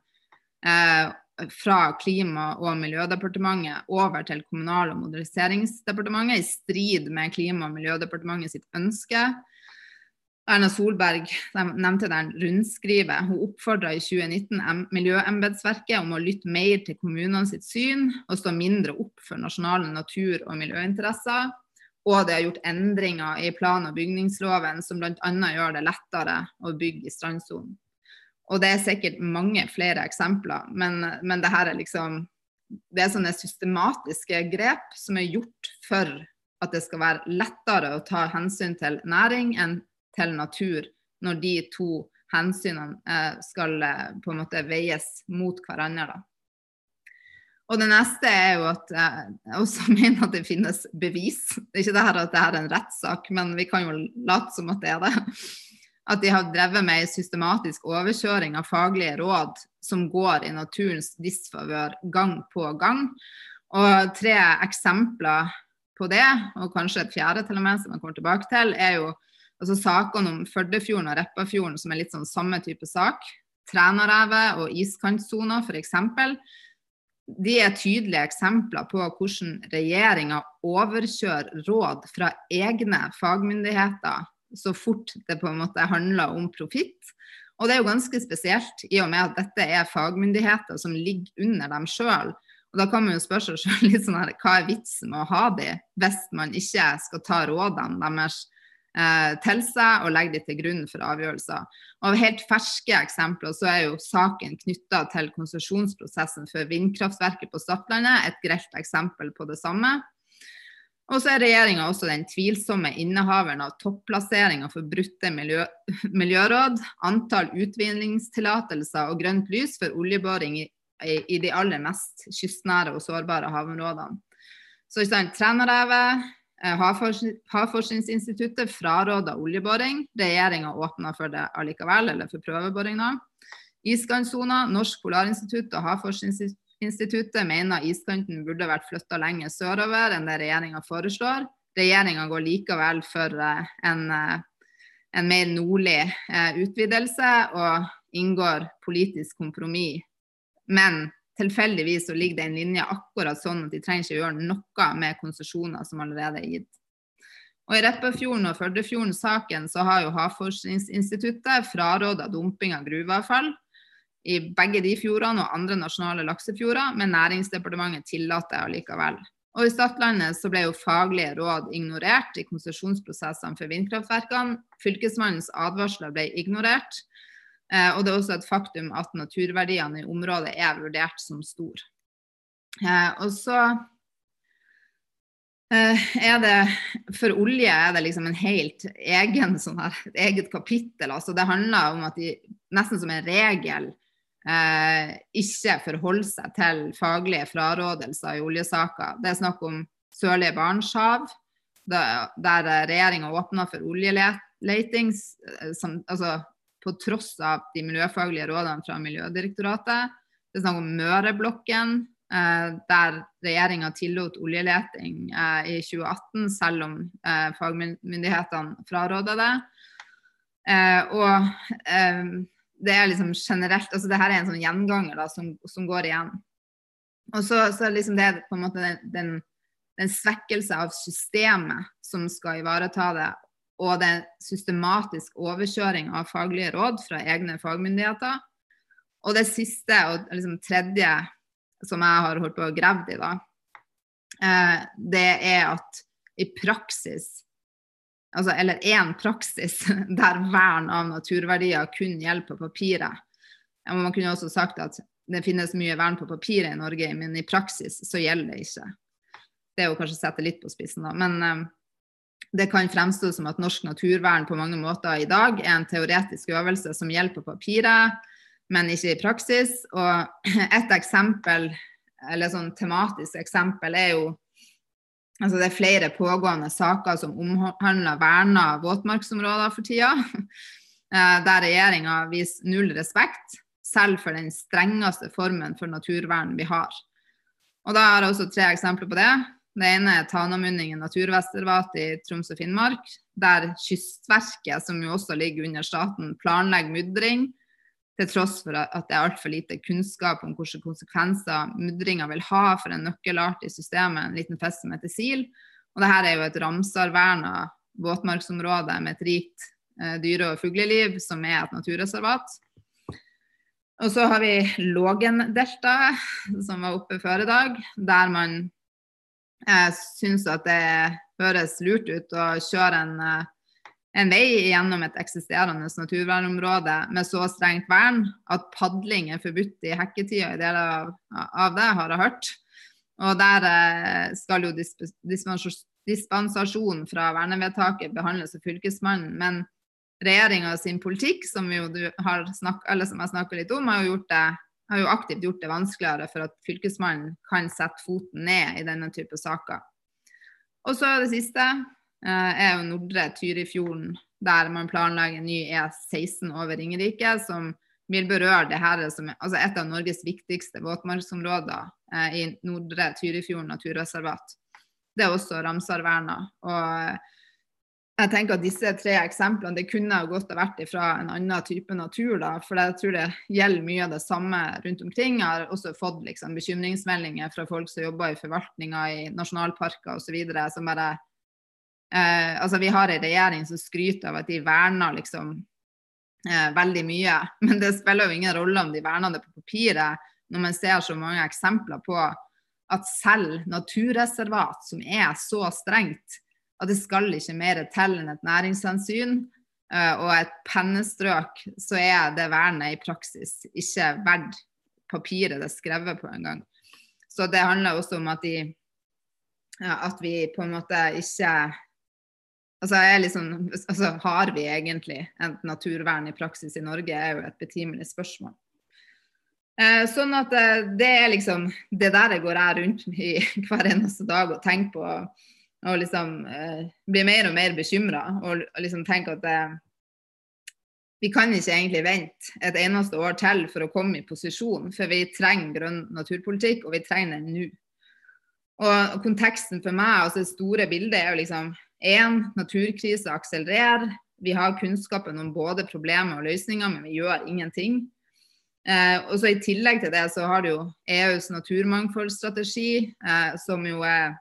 eh, fra Klima- og miljødepartementet over til Kommunal- og moderniseringsdepartementet, i strid med Klima- og miljødepartementet sitt ønske. Erna Solberg nevnte den rundskrivet. Hun oppfordra i 2019 Miljøembetsverket om å lytte mer til kommunene sitt syn og stå mindre opp for nasjonale natur- og miljøinteresser. Og det har gjort endringer i plan- og bygningsloven som bl.a. gjør det lettere å bygge i strandsonen. Og det er sikkert mange flere eksempler, men, men det her er liksom Det er sånne systematiske grep som er gjort for at det skal være lettere å ta hensyn til næring enn til natur, når de to hensynene eh, skal eh, på en måte veies mot hverandre. da. Og det neste er jo at jeg også mener at det finnes bevis. Det er ikke det her at det er en rettssak, men vi kan jo late som at det er det. At de har drevet med en systematisk overkjøring av faglige råd som går i naturens disfavør gang på gang. Og tre eksempler på det, og kanskje et fjerde til og med, som jeg kommer tilbake til, er jo altså sakene om Førdefjorden og Repparfjorden, som er litt sånn samme type sak. Trænarevet og iskantsona, f.eks de er tydelige eksempler på hvordan regjeringa overkjører råd fra egne fagmyndigheter så fort det på en måte handler om profitt. Og det er jo ganske spesielt i og med at dette er fagmyndigheter som ligger under dem sjøl. Og da kan man jo spørre seg selv litt sånn her, hva er vitsen med å ha de hvis man ikke skal ta rådene deres til seg og legger de til grunn for avgjørelser. Av helt ferske eksempler så er jo saken knytta til konsesjonsprosessen for vindkraftverket på Stadlandet et grelt eksempel på det samme. Og så er regjeringa også den tvilsomme innehaveren av topplasseringa for brutte miljø, miljøråd, antall utvinningstillatelser og grønt lys for oljeboring i i, de aller mest kystnære og sårbare havområdene. Så i sant, Trænarevet, eh, Havforskningsinstituttet fraråda oljeboring. Regjeringa åpna for det allikevel, eller for prøveboring nå. Iskantsona, Norsk Polarinstitutt og Havforskningsinstituttet mener iskanten burde vært flytta lenger sørover enn det regjeringa foreslår. Regjeringa går likevel for eh, en, eh, en mer nordlig utvidelse og inngår politisk kompromiss. Men tilfeldigvis så ligger det en linje akkurat sånn at de trenger ikke gjøre noe med konsesjoner som allerede er gitt. Og I Repparfjorden og Førdefjorden-saken så har jo Havforskningsinstituttet fraråda dumping av gruveavfall i begge de fjordene og andre nasjonale laksefjorder, men Næringsdepartementet tillater allikevel. Og I Stadlandet så ble jo faglige råd ignorert i konsesjonsprosessene for vindkraftverkene. Fylkesmannens advarsler ble ignorert. Eh, og det er også et faktum at naturverdiene i området er vurdert som store. Eh, og så eh, er det For olje er det liksom en helt egen sånn her, et eget kapittel. altså Det handler om at de nesten som en regel eh, ikke forholder seg til faglige frarådelser i oljesaker. Det er snakk om sørlige Barentshav, der regjeringa åpna for oljeleting. Altså på tross av de miljøfaglige rådene fra Miljødirektoratet. Det er snakk om Møreblokken, eh, der regjeringa tillot oljeleting eh, i 2018, selv om eh, fagmyndighetene fraråda det. Eh, og eh, det er liksom generelt altså det her er en sånn gjenganger da, som, som, går igjen. Og så, så liksom det er på en måte den, den, den svekkelse av systemet som skal ivareta det, og det er systematisk overkjøring av faglige råd fra egne fagmyndigheter. Og det siste og liksom tredje som jeg har holdt på å grave i, da, eh, det er at i praksis altså, Eller én praksis der vern av naturverdier kun gjelder på papiret. Man kunne også sagt at det finnes mye vern på papiret i Norge, men i praksis så gjelder det ikke. Det er jo kanskje å sette litt på spissen, da. Men eh, det kan fremstå som at norsk naturvern på mange måter i dag er en teoretisk øvelse som gjelder på papiret, men ikke i praksis. Og et eksempel, eller sånn tematisk eksempel, er jo Altså det er flere pågående saker som omhandler verna våtmarksområder for tida, eh, der regjeringa viser null respekt, selv for den strengeste formen for naturvern vi har. Og Da har jeg også tre eksempler på det. Det ene er Tanamunningen naturreservat i Troms og Finnmark, der Kystverket, som jo også ligger under staten, planlegger mudring, til tross for at det er altfor lite kunnskap om hvilke konsekvenser mudringa vil ha for en nøkkelart i systemet, en liten fisk som heter sil. Og dette er jo et Ramsarverna våtmarksområde med et rikt eh, dyre- og fugleliv, som er et naturreservat. Og så har vi Lågendeltaet, som var oppe før i dag, der man jeg syns at det høres lurt ut å kjøre en, eh, en vei gjennom et eksisterende naturvernområde med så strengt vern at padling er forbudt i hekketida i deler av, av, det, har jeg hørt. Og der eh, skal jo dispensasjon fra vernevedtaket behandles av Fylkesmannen. Men regjeringa sin politikk, som, jo har snakket, eller som jeg snakka litt om, har jo gjort det har jo aktivt gjort det vanskeligere for at Fylkesmannen kan sette foten ned i denne type saker. Og så det siste eh, er jo Nordre Tyrifjorden, der man planlegger en ny E16 over Ringerike, som vil berøre det her som altså et av Norges viktigste våtmarksområder eh, i Nordre Tyrifjorden naturreservat. Det er også Ramsarverna. Og jeg tenker at disse tre eksemplene det kunne godt ha vært fra en annen type natur. da, For jeg tror det gjelder mye av det samme rundt omkring. Jeg har også fått liksom, bekymringsmeldinger fra folk som jobber i forvaltninga i nasjonalparker osv. som bare eh, Altså, vi har en regjering som skryter av at de verner liksom eh, veldig mye. Men det spiller jo ingen rolle om de verner det på papiret, når man ser så mange eksempler på at selv naturreservat, som er så strengt, at det skal ikke mer til enn et næringshensyn. Uh, og et pennestrøk, så er det vernet i praksis ikke verdt papiret det er skrevet på engang. Så det handler også om at, de, at vi på en måte ikke altså, liksom, altså, Har vi egentlig et naturvern i praksis i Norge, er jo et betimelig spørsmål. Eh, sånn at eh, det er liksom Det der går jeg rundt i hver eneste dag og tenker på. Og liksom eh, blir mer og mer bekymra og, og liksom tenker at eh, vi kan ikke egentlig vente et eneste år til for å komme i posisjon, for vi trenger grønn naturpolitikk, og vi trenger den nå. Og konteksten for meg, altså det store bildet, er jo liksom én, naturkrise akselererer. Vi har kunnskapen om både problemer og løsninger, men vi gjør ingenting. Eh, og så I tillegg til det så har du jo EUs naturmangfoldsstrategi, eh, som jo er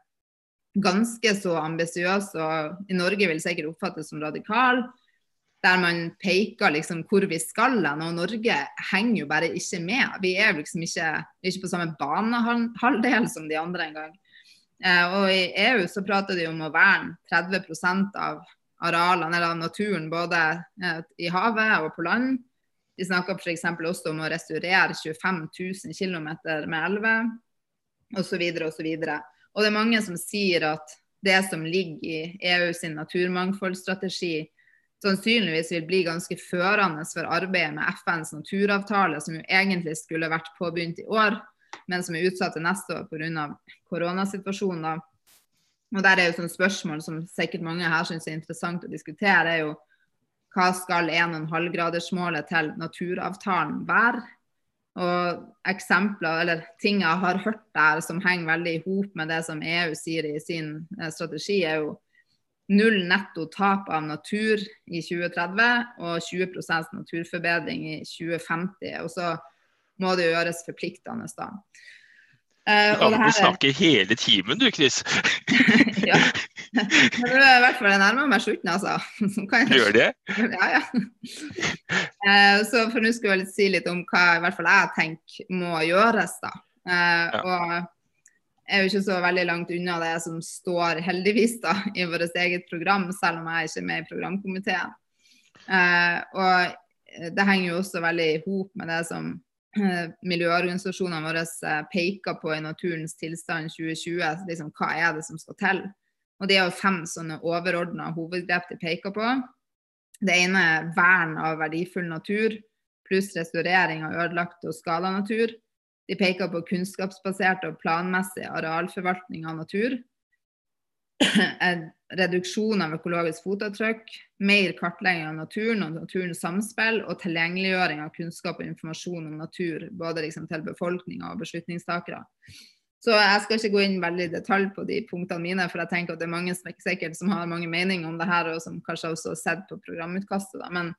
ganske så ambisiøs og i Norge vil sikkert oppfattes som radikal. Der man peker liksom hvor vi skal hen. Og Norge henger jo bare ikke med. Vi er liksom ikke, ikke på samme banehalvdel som de andre engang. Eh, og I EU så prater de om å verne 30% av arealene eller av naturen både eh, i havet og på land. De snakker f.eks. også om å restaurere 25 000 km med elver osv. osv. Og det er mange som sier at det som ligger i EU sin naturmangfoldsstrategi, sannsynligvis vil bli ganske førende for arbeidet med FNs naturavtale, som jo egentlig skulle vært påbegynt i år, men som er utsatt til neste år pga. koronasituasjonen. Og der er jo sånn spørsmål som sikkert mange her syns er interessant å diskutere, er jo hva skal 1,5-gradersmålet til naturavtalen være? Og eksempler eller ting jeg har hørt der som henger veldig i hop med det som EU sier i sin eh, strategi, er jo null netto tap av natur i 2030 og 20% naturforbedring i 2050. Og så må det gjøres forpliktende da. Uh, ja, her... du snakker hele timen du, Chris. ja. Men det er i hvert fall jeg nærmer meg slutten, altså. Jeg... gjør det? Ja, ja. Uh, så for nå skal jeg si litt om hva i hvert fall jeg tenker må gjøres, da. Uh, ja. Og jeg er jo ikke så veldig langt unna det som står, heldigvis, da, i vårt eget program, selv om jeg ikke er med i programkomiteen. og det henger jo også veldig i hop med det som miljøorganisasjonene våre eh, peker på i naturens tilstand 2020. Liksom, hva er det som skal til? Og Det er jo fem sånne overordna hovedgrep de peker på. Det ene er vern av verdifull natur, pluss restaurering av ødelagt og skada natur. De peker på kunnskapsbasert og planmessig arealforvaltning av natur. reduksjon av økologisk fotavtrykk, mer kartlegging av naturen og naturens samspill, og tilgjengeliggjøring av kunnskap og informasjon om natur, både liksom til befolkninga og beslutningstakere. Så jeg skal ikke gå inn veldig i detalj på de punktene mine, for jeg tenker at det er mange som, sikkert, som har mange meninger om det her, og som kanskje også har sett på programutkastet. Da. Men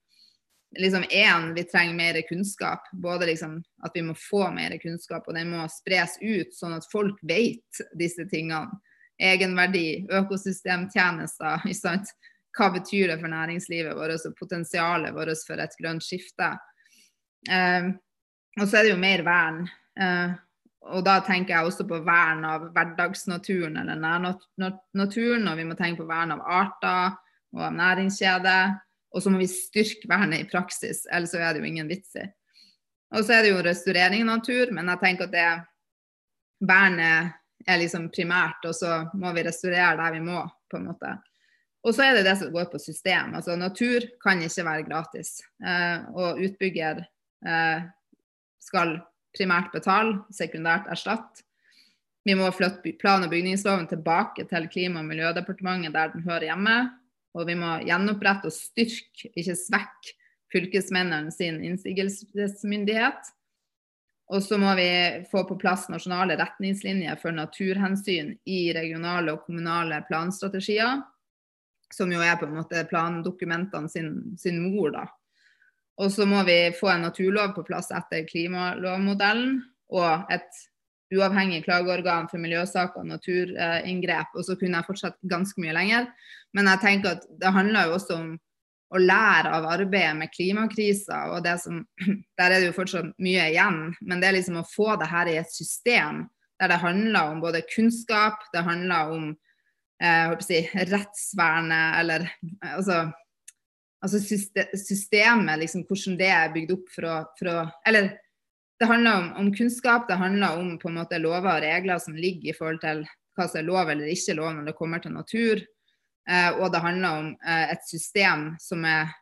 liksom én, vi trenger mer kunnskap. Både liksom at vi må få mer kunnskap, og den må spres ut, sånn at folk vet disse tingene egenverdi, økosystemtjenester. Hva betyr det for næringslivet vårt og potensialet vårt for et grønt skifte? Eh, og så er det jo mer vern. Eh, og da tenker jeg også på vern av hverdagsnaturen eller nærnaturen. Og vi må tenke på vern av arter og av næringskjeder. Og så må vi styrke vernet i praksis, ellers er det jo ingen vits i. Og så er det jo restaurering av natur, men jeg tenker at det vernet er liksom primært, og så må vi restaurere der vi må, på en måte. Og så er det det som går på system. Altså natur kan ikke være gratis. Eh, og utbygger eh, skal primært betale, sekundært erstatte. Vi må flytte plan- og bygningsloven tilbake til Klima- og miljødepartementet der den hører hjemme. Og vi må gjenopprette og styrke, ikke svekke, fylkesmennene sin innsigelsesmyndighet. Og så må vi få på plass nasjonale retningslinjer for naturhensyn i regionale og kommunale planstrategier. Som jo er på en måte plandokumentene sin, sin mor, da. Og så må vi få en naturlov på plass etter klimalovmodellen. Og et uavhengig klageorgan for miljøsaker og naturinngrep. Og så kunne jeg fortsatt ganske mye lenger. Men jeg tenker at det handler jo også om å lære av arbeidet med klimakrisa. og det som, Der er det jo fortsatt mye igjen, men det er liksom å få det her i et system der det handler om både kunnskap, det handler om si, rettsvernet, eller altså, altså systemet, liksom, hvordan det er bygd opp for å, for å Eller det handler om, om, kunnskap, det handler om på en måte lover og regler som ligger i forhold til hva som er lov eller ikke lov når det kommer til natur. Eh, og det handler om eh, et system som er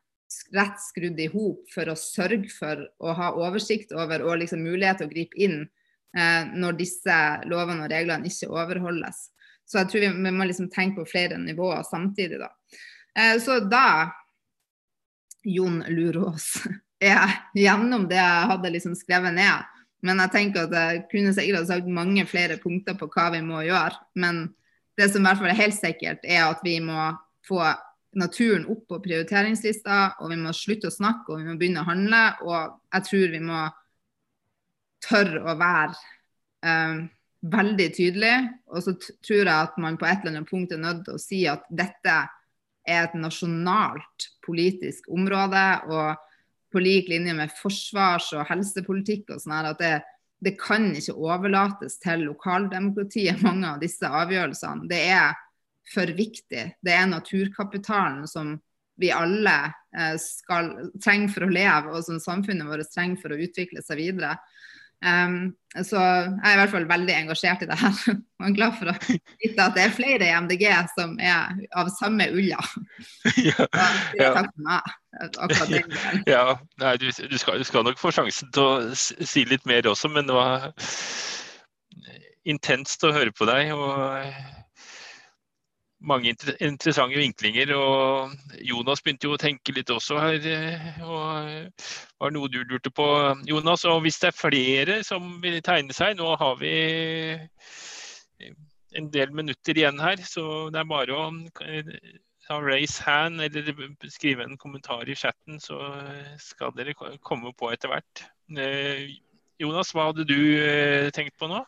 rett skrudd i hop for å sørge for å ha oversikt over og liksom mulighet til å gripe inn eh, når disse lovene og reglene ikke overholdes. Så jeg tror vi, vi må liksom tenke på flere nivåer samtidig. da. Eh, så da, Jon Lurås, er gjennom det jeg hadde liksom skrevet ned. Men jeg tenker at jeg kunne sikkert sagt mange flere punkter på hva vi må gjøre. Men det som i hvert fall er helt sikkert, er at vi må få naturen opp på prioriteringslista, og vi må slutte å snakke og vi må begynne å handle. Og jeg tror vi må tørre å være um, veldig tydelig. Og så tror jeg at man på et eller annet punkt er nødt til å si at dette er et nasjonalt politisk område. og på lik linje med forsvars- og helsepolitikk og sånn her, at det, det, kan ikke overlates til lokaldemokratiet, mange av disse avgjørelsene. Det er for viktig. Det er naturkapitalen som vi alle eh, skal, trenger for å leve, og som samfunnet vårt trenger for å utvikle seg videre. Um, så jeg er i hvert fall veldig engasjert i det her. Og er glad for å vite at det er flere i MDG som er av samme ulla. Ja, ja. Takk for meg. Ja, nei, du, du, skal, du, skal, nok få sjansen til å si litt mer også, men det var intenst å høre på deg. og mange interessante vinklinger. og Jonas begynte jo å tenke litt også her. Eh, og Var noe du lurte på, Jonas? Og hvis det er flere som vil tegne seg Nå har vi en del minutter igjen her, så det er bare å raise hand eller skrive en kommentar i chatten, så skal dere komme på etter hvert. Eh, Jonas, hva hadde du eh, tenkt på nå?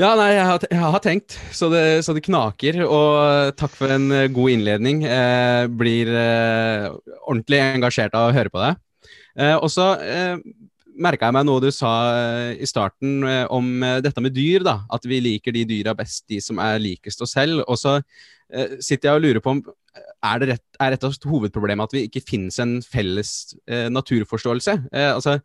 Ja, nei, jeg har, jeg har tenkt, så det, så det, knaker. Og takk for en eh, god innledning. Eh, blir eh, ordentlig engasjert av å høre på deg. Eh, og så eh, merka jeg meg noe du sa eh, i starten eh, om dette med dyr. da, At vi liker de dyra best, de som er likest oss selv. Og så sitter jeg og lurer på om er, det rett, er et av hovedproblemet at vi ikke finnes en felles naturforståelse? altså,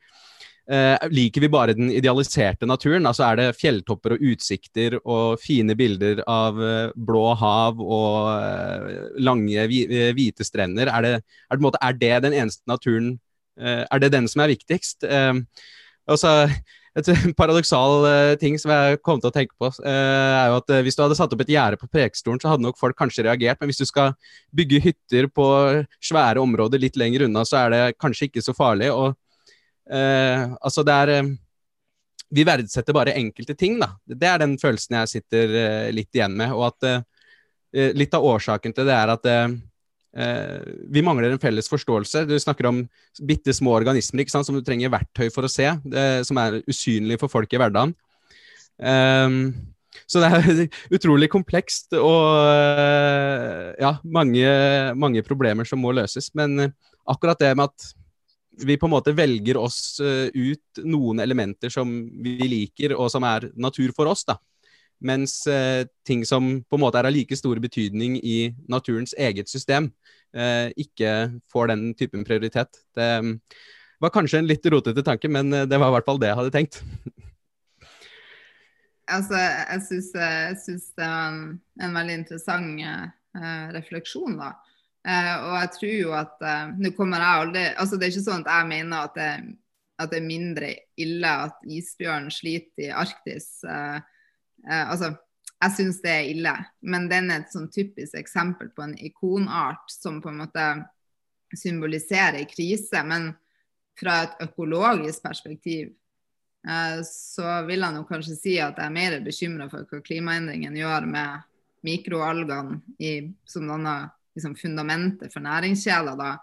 Eh, liker vi bare den idealiserte naturen? Altså Er det fjelltopper og utsikter og fine bilder av eh, blå hav og eh, lange, eh, hvite strender? Er det, er, det, er det, den eneste naturen eh, Er det den som er viktigst? Eh, altså, et paradoksal ting som jeg kom til å tenke på, er jo at hvis du hadde satt opp et gjerde på Prekestolen, så hadde nok folk kanskje reagert. Men hvis du skal bygge hytter på svære områder litt lenger unna, så er det kanskje ikke så farlig. og altså, det er uh, Vi verdsetter bare enkelte ting, da. Det er den følelsen jeg sitter uh, litt igjen med. Og at litt av årsaken til det er at vi mangler en felles forståelse. Du snakker om bitte små organismer sant, som du trenger verktøy for å se, det, som er usynlige for folk i hverdagen. Um, så det er utrolig komplekst og ja, mange, mange problemer som må løses. Men akkurat det med at vi på en måte velger oss uh, ut noen elementer som vi liker, og som er natur for oss. da. Mens uh, ting som på en måte er av like stor betydning i naturens eget system, uh, ikke får den typen prioritet. Det um, var kanskje en litt rotete tanke, men det var i hvert fall det jeg hadde tenkt. altså, jeg syns det var en, en veldig interessant refleksjon, da. Uh, og jeg tror jo at uh, Nå kommer jeg aldri altså Det er ikke sånn at jeg mener at det, at det er mindre ille at isbjørn sliter i Arktis. Uh, altså, jeg syns det er ille, men den er et sånn typisk eksempel på en ikonart som på en måte symboliserer krise. Men fra et økologisk perspektiv så vil jeg nok kanskje si at jeg er mer bekymra for hva klimaendringene gjør med mikroalgene som danner liksom, fundamentet for næringskjeder, da,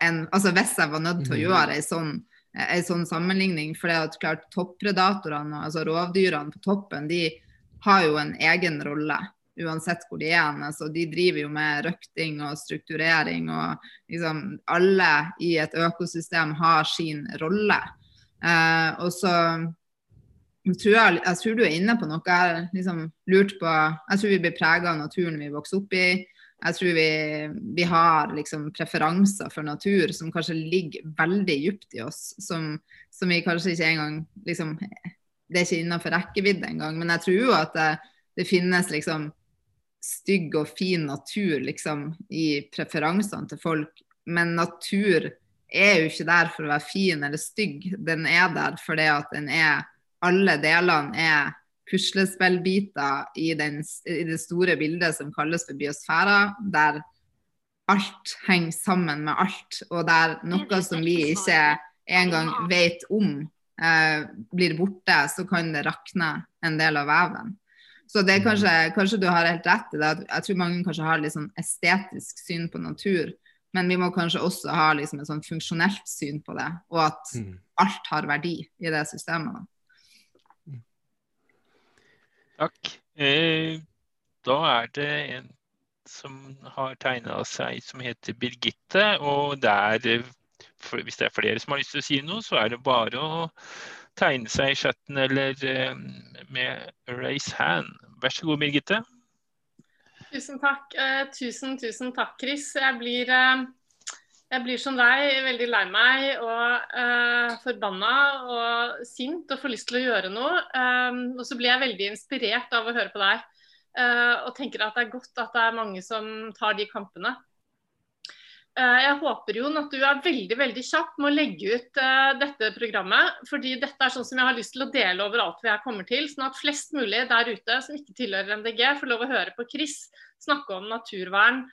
en, altså hvis jeg var nødt til å mhm. gjøre ei sånn, en sånn sammenligning. For det at klart toppredatorene, altså rovdyrene på toppen, de har jo en egen rolle. Uansett hvor de er. Altså, de driver jo med røkting og strukturering. og liksom, Alle i et økosystem har sin rolle. Eh, og så tror, jeg, jeg tror, du er inne på noe. Jeg liksom lurt på, jeg tror vi blir prega av naturen vi vokser opp i. Jeg tror vi, vi har liksom preferanser for natur som kanskje ligger veldig dypt i oss. Som, som vi kanskje ikke engang liksom, Det er ikke innenfor rekkevidde engang. Men jeg tror jo at det, det, finnes liksom stygg og fin natur liksom, i preferansene til folk men natur er jo ikke der for å være fin eller stygg. Den er der fordi at den er Alle delene er puslespillbiter i, den, i det store bildet som kalles for biosfæra, der alt henger sammen med alt, og der noe som vi ikke engang vet om, eh, blir borte, så kan det rakne en del av veven. Så det er kanskje, kanskje du har helt rett i det. Jeg tror mange kanskje har litt sånn estetisk syn på natur. Men vi må kanskje også ha liksom et sånn funksjonelt syn på det, og at mm. alt har verdi i det systemet. Mm. Takk. Eh, da er det en som har tegna seg som heter Birgitte. Og der, for, hvis det er flere som har lyst til å si noe, så er det bare å tegne seg i chatten eller eh, med raise hand. Vær så god, Birgitte. Tusen takk. Tusen, tusen takk, Chris. Jeg blir, jeg blir som deg veldig lei meg og eh, forbanna og sint og får lyst til å gjøre noe. Um, og så blir jeg veldig inspirert av å høre på deg og tenker at det er godt at det er mange som tar de kampene. Eh, jeg håper Jon, at du er veldig veldig kjapp med å legge ut uh, dette programmet. fordi dette er sånn som jeg har lyst til å dele overalt hvor jeg kommer til. Sånn at flest mulig der ute som ikke tilhører MDG, får lov å høre på Chris snakke om naturvern.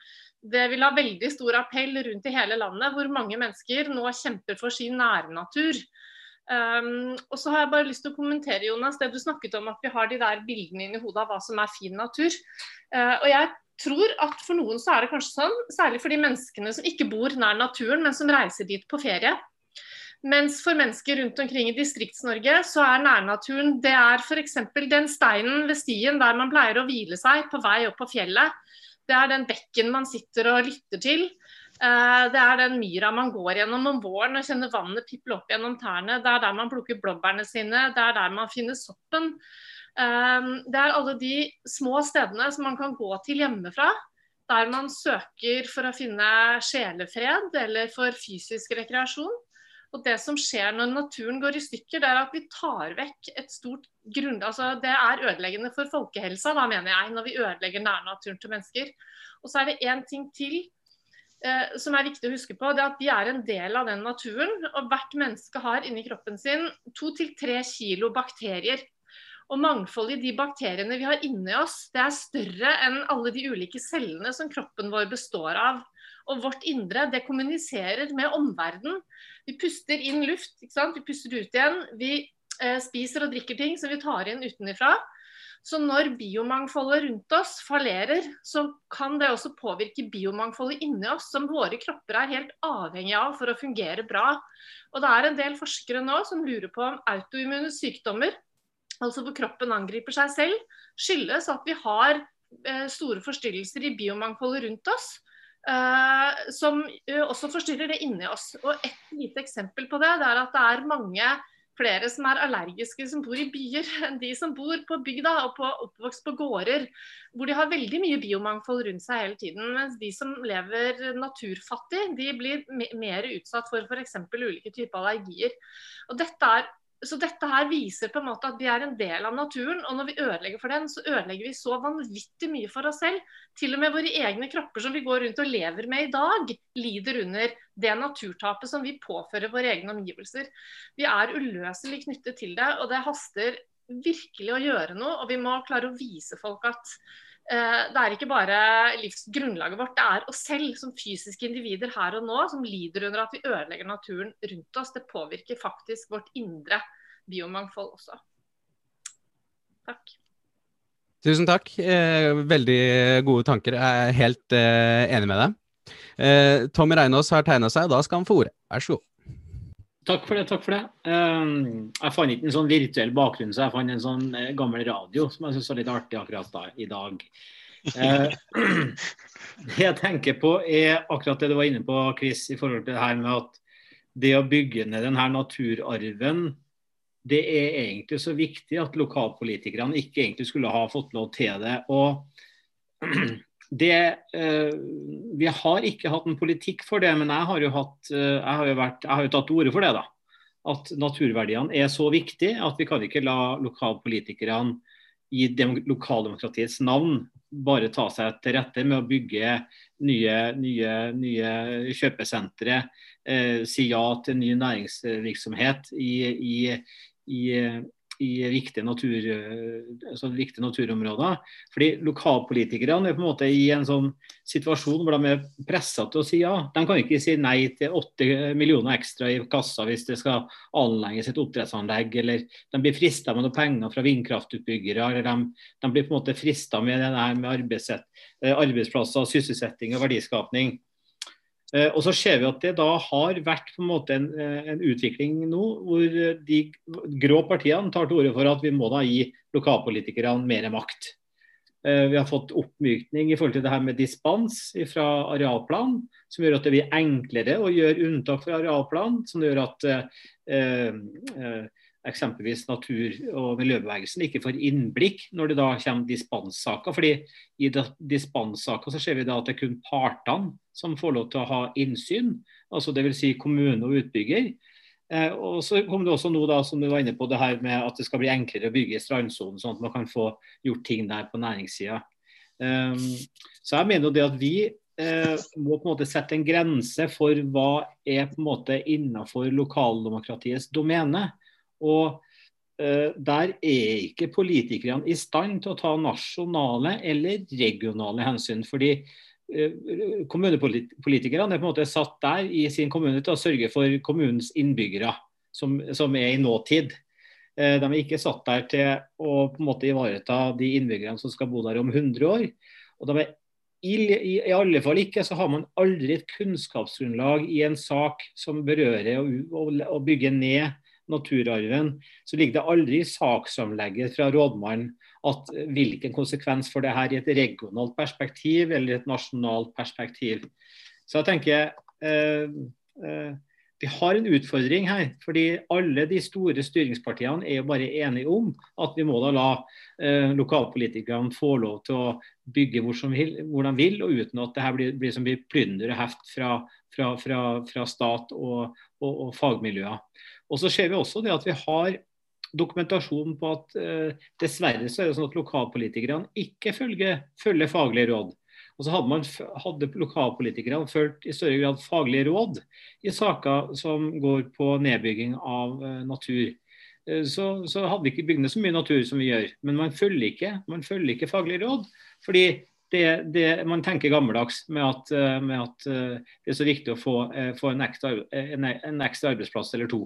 Det vil ha veldig stor appell rundt i hele landet, hvor mange mennesker nå kjemper for sin nærnatur. Um, og så har jeg bare lyst til å kommentere Jonas, det du snakket om at vi har de der bildene inni hodet av hva som er fin natur. Uh, og jeg tror at for noen så er det kanskje sånn, særlig for de menneskene som ikke bor nær naturen, men som reiser dit på ferie. Mens for mennesker rundt omkring i Distrikts-Norge så er nærnaturen det er f.eks. den steinen ved stien der man pleier å hvile seg på vei opp på fjellet. Det er den bekken man sitter og lytter til. Eh, det er den myra man går gjennom om våren og kjenner vannet piple opp gjennom tærne. Det er der man plukker blåbærene sine, det er der man finner soppen. Ehm, det er alle de små stedene som man kan gå til hjemmefra, der man søker for å finne sjelefred eller for fysisk rekreasjon. Og Det som skjer når naturen går i stykker, det er at vi tar vekk et stort grunn... Altså det er ødeleggende for folkehelsa, da mener jeg, når vi ødelegger nærnaturen til mennesker. Og så er det én ting til eh, som er viktig å huske på. det er at De er en del av den naturen. og Hvert menneske har inni kroppen sin to til tre kilo bakterier. Og mangfoldet i de bakteriene vi har inni oss, det er større enn alle de ulike cellene som kroppen vår består av. Og vårt indre det kommuniserer med omverdenen. Vi puster inn luft, vi puster ut igjen. Vi eh, spiser og drikker ting som vi tar inn utenfra. Så når biomangfoldet rundt oss fallerer, så kan det også påvirke biomangfoldet inni oss, som våre kropper er helt avhengig av for å fungere bra. Og det er en del forskere nå som lurer på om autoimmune sykdommer altså hvor kroppen angriper seg selv, skyldes at vi har eh, store forstyrrelser i biomangfoldet rundt oss. Uh, som uh, også forstyrrer det inni oss. Og Et lite eksempel på det, det er at det er mange flere som er allergiske som bor i byer, enn de som bor på bygda og på, oppvokst på gårder, hvor de har veldig mye biomangfold rundt seg hele tiden. Mens de som lever naturfattig, de blir mer utsatt for f.eks. ulike typer allergier. Og Dette er så dette her viser på en måte at vi er en del av naturen, og når vi ødelegger for den, så ødelegger vi så vanvittig mye for oss selv. Til og med våre egne kropper som vi går rundt og lever med i dag, lider under det naturtapet som vi påfører våre egne omgivelser. Vi er uløselig knyttet til det, og det haster virkelig å gjøre noe. Og vi må klare å vise folk at det er ikke bare livsgrunnlaget vårt, det er oss selv som fysiske individer her og nå som lider under at vi ødelegger naturen rundt oss. Det påvirker faktisk vårt indre biomangfold også. Takk. Tusen takk. Eh, veldig gode tanker. Jeg er helt eh, enig med deg. Eh, Tommy Reinås har tegna seg, og da skal han få ordet. Vær så god. Takk for det. takk for det. Um, jeg fant ikke en sånn virtuell bakgrunn, så jeg fant en sånn uh, gammel radio som jeg syns var litt artig akkurat da, i dag. Uh, det jeg tenker på, er akkurat det du var inne på, Chris, i forhold til det her med at det å bygge ned denne naturarven det er egentlig så viktig at lokalpolitikerne ikke egentlig skulle ha fått lov til det. Og det, eh, vi har ikke hatt en politikk for det, men jeg har jo, hatt, eh, jeg har jo, vært, jeg har jo tatt til orde for det. da, At naturverdiene er så viktige at vi kan ikke la lokalpolitikerne i lokaldemokratiets navn bare ta seg til rette med å bygge nye, nye, nye kjøpesentre, eh, si ja til ny næringsvirksomhet i, i, i, i viktige, natur, altså viktige, naturområder. Fordi Lokalpolitikerne er på en måte i en sånn situasjon hvor de er pressa til å si ja. De kan ikke si nei til åtte millioner ekstra i kassa hvis det skal anlegges et oppdrettsanlegg, eller de blir frista med noen penger fra vindkraftutbyggere, eller de, de blir på en måte frista med med eh, arbeidsplasser, sysselsetting og verdiskapning. Eh, og så ser vi at det da har vært på en måte en, eh, en utvikling nå hvor de grå partiene tar til orde for at vi må da gi lokalpolitikerne mer makt. Eh, vi har fått oppmykning i forhold til det her med dispens fra arealplan, som gjør at det blir enklere å gjøre unntak fra arealplan. Som gjør at eh, eh, eksempelvis natur- og miljøbevegelsen ikke får innblikk når det da kommer dispenssaker. fordi i dispenssaker så ser vi da at det er kun partene som får lov til å ha innsyn, altså dvs. Si kommune og utbygger. Eh, og så kom det også nå da, som du var inne på, det her med at det skal bli enklere å bygge i strandsonen, sånn at man kan få gjort ting der på næringssida. Um, så jeg mener jo det at vi eh, må på en måte sette en grense for hva er på en måte innenfor lokaldemokratiets domene. Og uh, der er ikke politikerne i stand til å ta nasjonale eller regionale hensyn. fordi uh, Kommunepolitikerne er på en måte satt der i sin kommune til å sørge for kommunens innbyggere, som, som er i nåtid. Uh, de er ikke satt der til å på en måte ivareta de innbyggerne som skal bo der om 100 år. og de er i, i, i, alle fall ikke så har man aldri et kunnskapsgrunnlag i en sak som berører å bygge ned naturarven, så ligger det aldri i saksomlegget fra rådmannen at hvilken konsekvens for det her i et regionalt perspektiv eller et nasjonalt perspektiv. Så jeg tenker eh, eh, vi har en utfordring her. fordi alle de store styringspartiene er jo bare enige om at vi må da la eh, lokalpolitikerne få lov til å bygge hvor, vil, hvor, de vil, og uten at det her blir, blir som blir plynder og heft fra, fra, fra, fra stat og, og, og fagmiljøer. Og så ser vi også det at vi har dokumentasjon på at eh, dessverre så er det sånn at lokalpolitikerne ikke følger, følger faglige råd. Og så hadde, man, hadde lokalpolitikerne fulgt i større grad faglige råd i saker som går på nedbygging av eh, natur. Eh, så, så, hadde vi ikke bygd ned så mye natur som vi gjør. Men man følger ikke, man følger ikke faglige råd. fordi det, det, man tenker gammeldags med at, eh, med at, det er så viktig å få, få en, ekstra, en, en ekstra arbeidsplass eller to.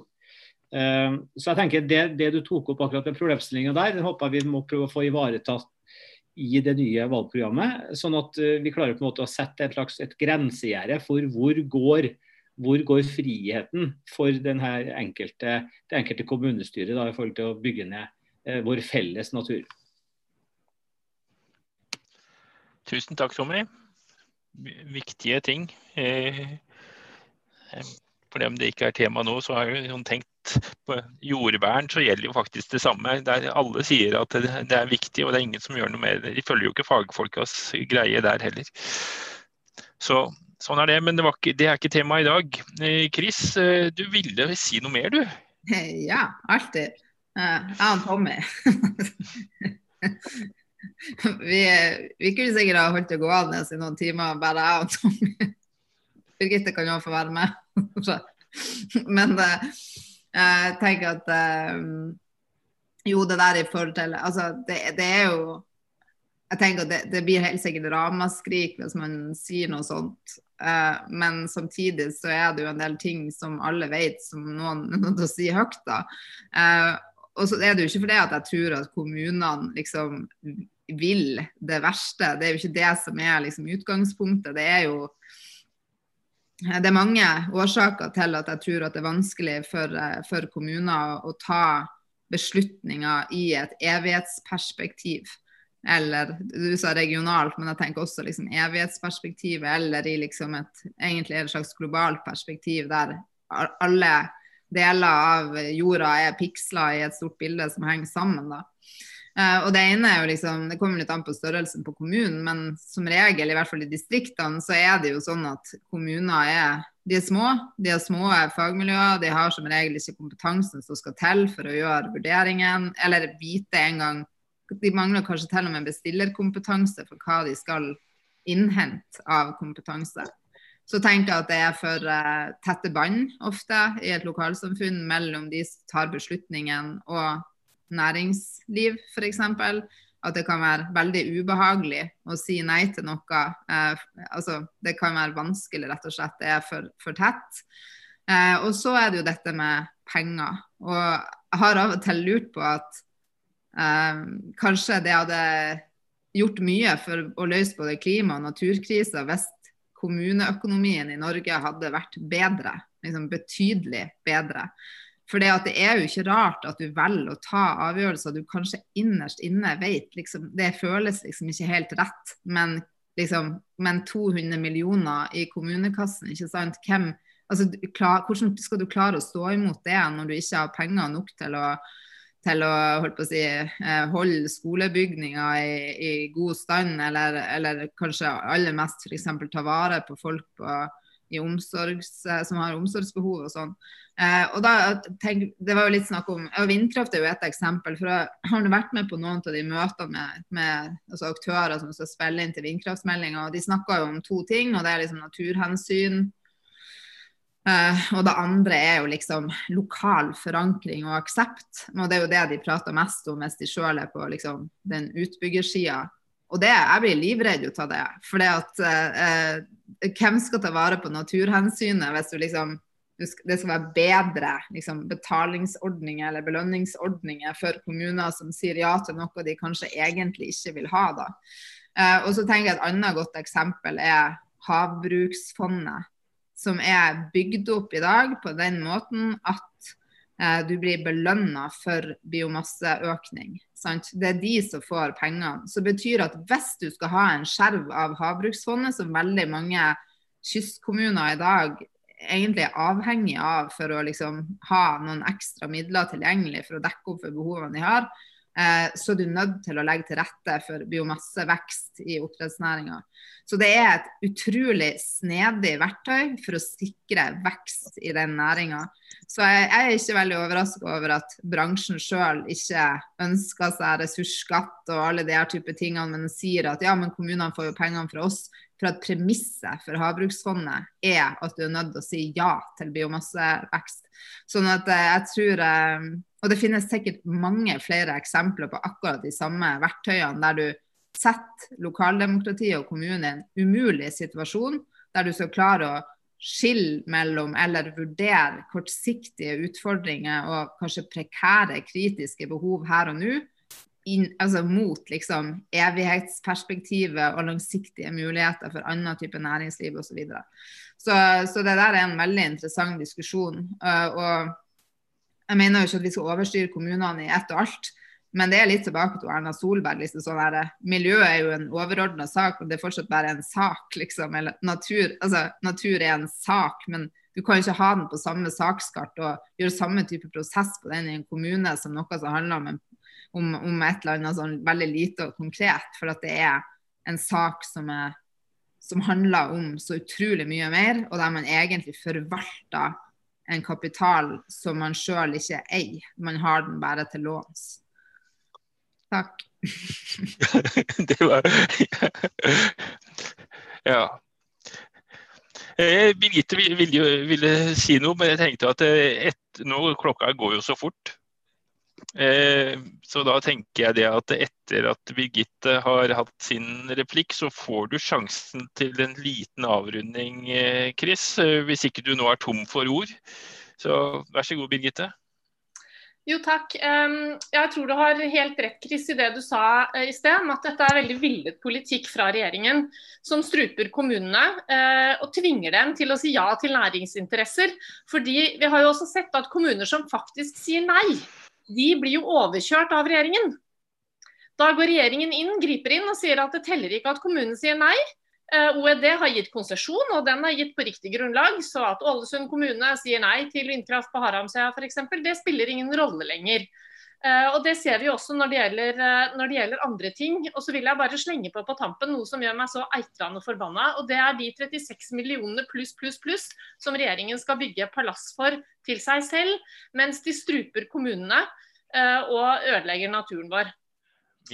Så jeg tenker det, det du tok opp akkurat den problemstillinga der, den håper jeg vi må prøve å få ivaretatt i det nye valgprogrammet. Sånn at eh, vi klarer på en måte å sette et slags et grensegjerde for hvor går, hvor går friheten for enkelte, det enkelte kommunestyret da, i forhold til å bygge ned eh, vår felles natur. Tusen takk, Tommy. Viktige ting. Eh, eh for om det ikke er tema nå, så har jeg tenkt på jordvern, så gjelder jo faktisk det samme. Der alle sier at det er viktig, og det er ingen som gjør noe med det. De følger jo ikke fagfolkas greie der heller. Så sånn er det. Men det, ikke, det er ikke tema i dag. Eh, Chris, eh, du ville si noe mer, du? Ja, alltid. Jeg og Tommy. vi, vi kunne sikkert ha holdt det gående i noen timer, bare jeg og Tommy. Birgitte kan jo få være med. Men jeg tenker at um, Jo, det der i forhold til Altså, det, det er jo jeg tenker at det, det blir helt sikkert ramaskrik hvis man sier noe sånt. Uh, men samtidig så er det jo en del ting som alle vet, som noen er nødt til å si høyt. da. Uh, og så er det jo ikke fordi at jeg tror at kommunene liksom vil det verste. Det er jo ikke det som er liksom utgangspunktet. Det er jo det er mange årsaker til at jeg tror at det er vanskelig for, eh, for kommuner å ta beslutninger i et evighetsperspektiv. Eller du sa regionalt, men jeg tenker også liksom evighetsperspektivet, eller i liksom et egentlig et slags globalt perspektiv der alle deler av jorda er piksler i et stort bilde som henger sammen. da. Uh, og Det ene er jo liksom, det kommer litt an på størrelsen på kommunen, men som regel, i hvert fall i distriktene, så er det jo sånn at kommuner er, de er små. De har små fagmiljøer. De har som regel ikke kompetansen som skal til for å gjøre vurderingen, eller vite engang de mangler kanskje til og med bestillerkompetanse for hva de skal innhente av kompetanse. Så tenker jeg at det er for uh, tette bånd ofte i et lokalsamfunn mellom de som tar beslutningen og næringsliv, f.eks. At det kan være veldig ubehagelig å si nei til noe. Eh, altså, det kan være vanskelig, rett og slett. Det er for, for tett. Eh, og så er det jo dette med penger. Og jeg har av og til lurt på at kanskje det hadde gjort mye for å løse både klima- og naturkrisa hvis kommuneøkonomien i Norge hadde vært bedre. Liksom betydelig bedre. For det, det er jo ikke rart at du velger å ta avgjørelser du kanskje innerst inne vet liksom, Det føles liksom ikke helt rett, men, liksom, men 200 millioner i kommunekassen, ikke sant. Hvem, altså, klar, hvordan skal du klare å stå imot det når du ikke har penger nok til å til å, å si, eh, holde skolebygninger i, i, god stand, eller, eller kanskje aller mest f.eks. ta vare på folk på, omsorgs, eh, som har omsorgsbehov og sånn. Eh, og da, tenk, det var jo litt snakk om, og Vindkraft er jo et eksempel. for Jeg har vært med på noen av de møtene med, med altså aktører som skal spille inn til vindkraftmeldinga. De snakker jo om to ting. og Det er liksom naturhensyn Eh, og det andre er jo liksom lokal forankring og aksept. Og det er jo det de prater mest om hvis de sjøl er på liksom, den utbyggersida. Og det, jeg blir livredd ut av det. For at uh, hvem skal ta vare på naturhensynet hvis du liksom det skal være bedre liksom, betalingsordninger eller belønningsordninger for kommuner som sier ja til noe de kanskje egentlig ikke vil ha. da. Uh, og så tenker jeg Et annet godt eksempel er Havbruksfondet som er bygd opp i dag på den måten at eh, du blir belønna for biomasseøkning. Sant? Det er de som får pengene. Så det betyr at hvis du skal ha en skjerv av havbruksfondet, som veldig mange kystkommuner i dag egentlig er avhengig av for å liksom ha noen ekstra midler tilgjengelig for å dekke opp for behovene de har, Eh, så du nødt til å legge til rette for biomassevekst i oppdrettsnæringa. Så det er et utrolig snedig verktøy for å sikre vekst i den næringa. Så jeg, er ikke veldig overraska over at bransjen sjøl ikke ønsker seg ressursskatt og alle de her type tingene, men sier at ja, men kommunene får jo pengene fra oss. For at premisset for Havbruksfondet er at du er nødt til å si ja til biomassevekst. Sånn at eh, jeg tror eh, og det finnes sikkert mange flere eksempler på akkurat de samme verktøyene, der du setter lokaldemokratiet og kommunen i en umulig situasjon, der du skal klare å skille mellom eller vurdere kortsiktige utfordringer og kanskje prekære, kritiske behov her og nå, inn, altså mot liksom, evighetsperspektivet og langsiktige muligheter for annen type næringsliv osv. Så, videre. så Så det der er en veldig interessant diskusjon. Uh, og jeg mener jo ikke at vi skal overstyre kommunene i ett og alt. Men det er litt tilbake til Erna Solberg. Liksom sånn der, miljø er jo en overordna sak, og det er fortsatt bare en sak. liksom, eller natur, altså, natur er en sak, men du kan ikke ha den på samme sakskart og gjøre samme type prosess på den i en kommune som noe som handler om, en, om, om et eller annet sånn veldig lite og konkret. For at det er en sak som, er, som handler om så utrolig mye mer, og der man egentlig forvalter en kapital som man sjøl ikke eier. Man har den bare til låns. Takk. det var Ja. Eh, Birgitte ville, ville, si noe, men jeg tenkte at eh, et, nå, klokka går jo så fort. Eh, så da tenker jeg det at etter at Birgitte har hatt sin replikk, så får du sjansen til en liten avrunding, eh, Chris. Eh, hvis ikke du nå er tom for ord. Så vær så god, Birgitte. Jo, takk. Jeg tror du har helt rett Chris, i det du sa i sted, at dette er veldig villet politikk fra regjeringen, som struper kommunene og tvinger dem til å si ja til næringsinteresser. Fordi vi har jo også sett at kommuner som faktisk sier nei, de blir jo overkjørt av regjeringen. Da går regjeringen inn, griper inn og sier at det teller ikke at kommunen sier nei. Eh, OED har gitt konsesjon, og den er gitt på riktig grunnlag. Så at Ålesund kommune sier nei til vindkraft på Haramsøya f.eks., det spiller ingen rolle lenger. Uh, og Det ser vi også når det, gjelder, uh, når det, gjelder, andre ting. Og så vil jeg bare slenge på på tampen noe som gjør meg så eitrende forbanna. Og det er de 36 millionene pluss, pluss, pluss som regjeringen skal bygge palass for til seg selv, mens de struper kommunene uh, og ødelegger naturen vår.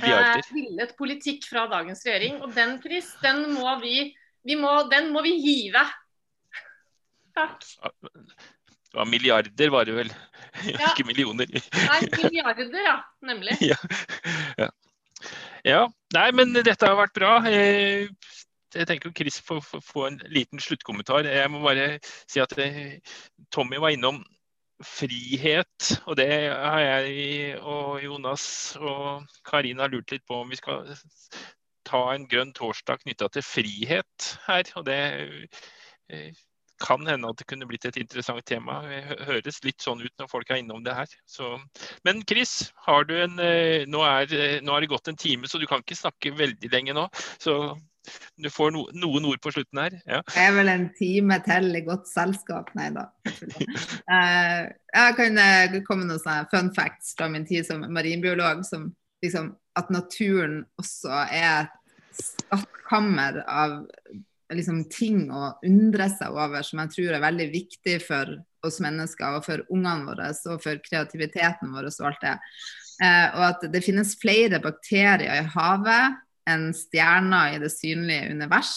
Eh, villet politikk fra dagens regjering. Og den, Chris, den må vi, vi må, den må vi hive. Takk. Det var milliarder, var det vel. Ja. Ikke millioner. Nei, milliarder, ja. Nemlig. ja. ja. ja. Nei, men dette har vært bra. Eh, Jeg tenker Chris får få en liten sluttkommentar. Jeg må bare si at eh, Tommy var innom frihet, og det har jeg og Jonas og Karina lurt litt på om vi skal ta en grønn torsdag knytta til frihet her. Og det eh, kan hende at det kunne blitt et interessant tema. Det høres litt sånn ut når folk er innom det her. Så. Men Chris, en, eh, nå, er, eh, nå har det gått en time, så du kan ikke snakke veldig lenge nå. Så du får no, noen ord på slutten her. Ja. Det er vel en time til i godt selskap. Nei da. Eh, jeg kan komme med noen fun facts fra min tid som marinbiolog. Som liksom, at naturen også er et skattkammer av liksom, ting å undre seg over, som jeg tror er veldig viktig for oss mennesker og for ungene våre og for kreativiteten vår og alt det. Eh, og at det finnes flere bakterier i havet enn stjerner i det synlige univers.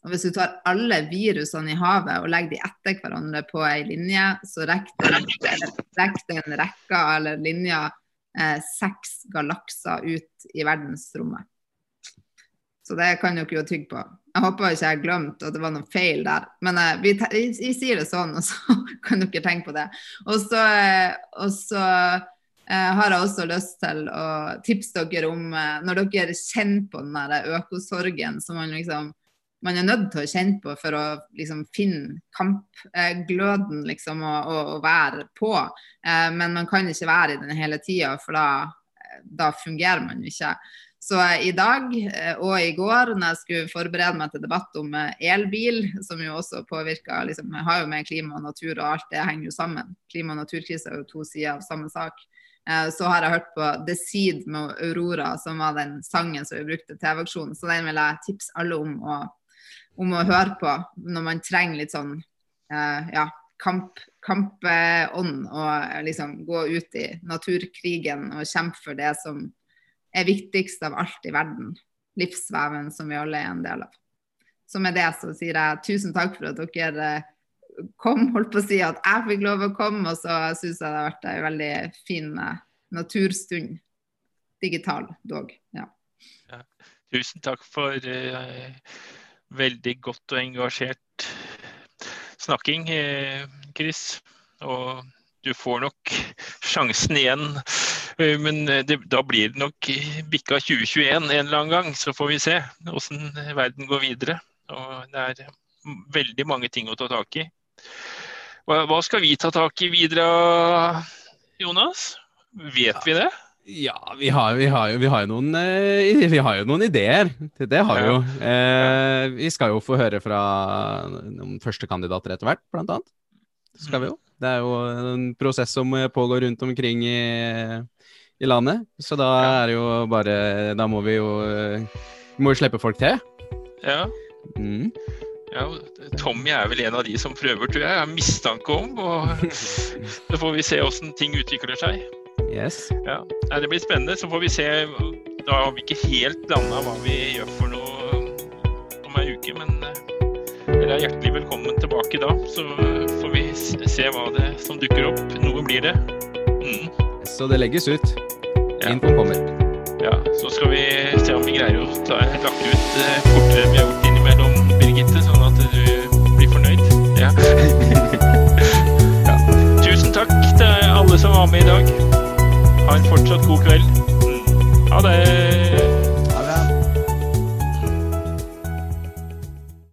Og hvis du tar alle virusene i havet og legger de etter hverandre på ei linje, så rekker det en rekke eller linjer eh, seks galakser ut i verdensrommet. Så det kan dere jo tygge på. Jeg håper ikke jeg har glemt at det var noe feil der. Men uh, vi, vi, vi sier det sånn, og så kan dere tenke på det. Og så, eh, og så uh, har jeg også lyst til å tipse dere om uh, når dere kjenner på den der økosorgen som man liksom man er nødt til å kjenne på for å liksom, finne kampgløden liksom, og, og, og være på. Men man kan ikke være i den hele tida, for da, da fungerer man ikke. Så i dag eh, og i går, når jeg skulle forberede meg til debatt om eh, elbil, som jo også påvirker liksom, har jo med klima og natur, og alt det henger jo sammen. Klima- og naturkrise er jo to sider av samme sak. Eh, Så har jeg hørt på The Seed med Aurora, som var den sangen som vi brukte til TV-aksjonen. Så den vil jeg tipse alle om å, om å høre på når man trenger litt sånn ja, ja, kamp, kampånd og liksom gå ut i naturkrigen og kjempe for det som er viktigst av alt i verden. Livsveven som vi alle er en del av. Så med det så sier jeg tusen takk for at dere eh, kom, holdt på å si at jeg fikk lov å komme, og så syns jeg det har vært en veldig fin eh, naturstund. Digital dog. Ja. Tusen takk for uh, veldig godt og engasjert snakking, Chris. Og du får nok sjansen igjen. Eh, Men eh, det, da blir det nok bikka 2021 en eller annen gang, så får vi se hvordan verden går videre. Og det er veldig mange ting å ta tak i. Hva, hva skal vi ta tak i videre, Jonas? Vet vi det? Ja, vi har, vi har, jo, vi har, jo, noen, eh, vi har jo noen ideer. Det, det har vi jo. Eh, vi skal jo få høre fra noen førstekandidater etter hvert, blant annet. Det skal vi jo. Det er jo en prosess som pågår rundt omkring i, i landet. Så da er det jo bare Da må vi jo eh, Vi må jo slippe folk til. Ja. Mm. Ja, Tommy er vel en av de som prøver, tror jeg. Jeg har mistanke om. og Så får vi se hvordan ting utvikler seg. Yes. Ja. Det blir spennende. Så får vi se. Da har vi ikke helt landa hva vi gjør for noe om ei uke, men eh, dere er hjertelig velkommen tilbake da. Så får vi se hva det som dukker opp. Noe blir det. Mm. Så det legges ut. Ja. Infoen kommer. Ja, så skal vi se om vi greier å ta lagt ut eh, fortere enn vi har gjort innimellom, Birgitte, sånn at du blir fornøyd. Ja. ja. Tusen takk til alle som var med i dag. Ha en fortsatt god kveld. Mm. Ha det.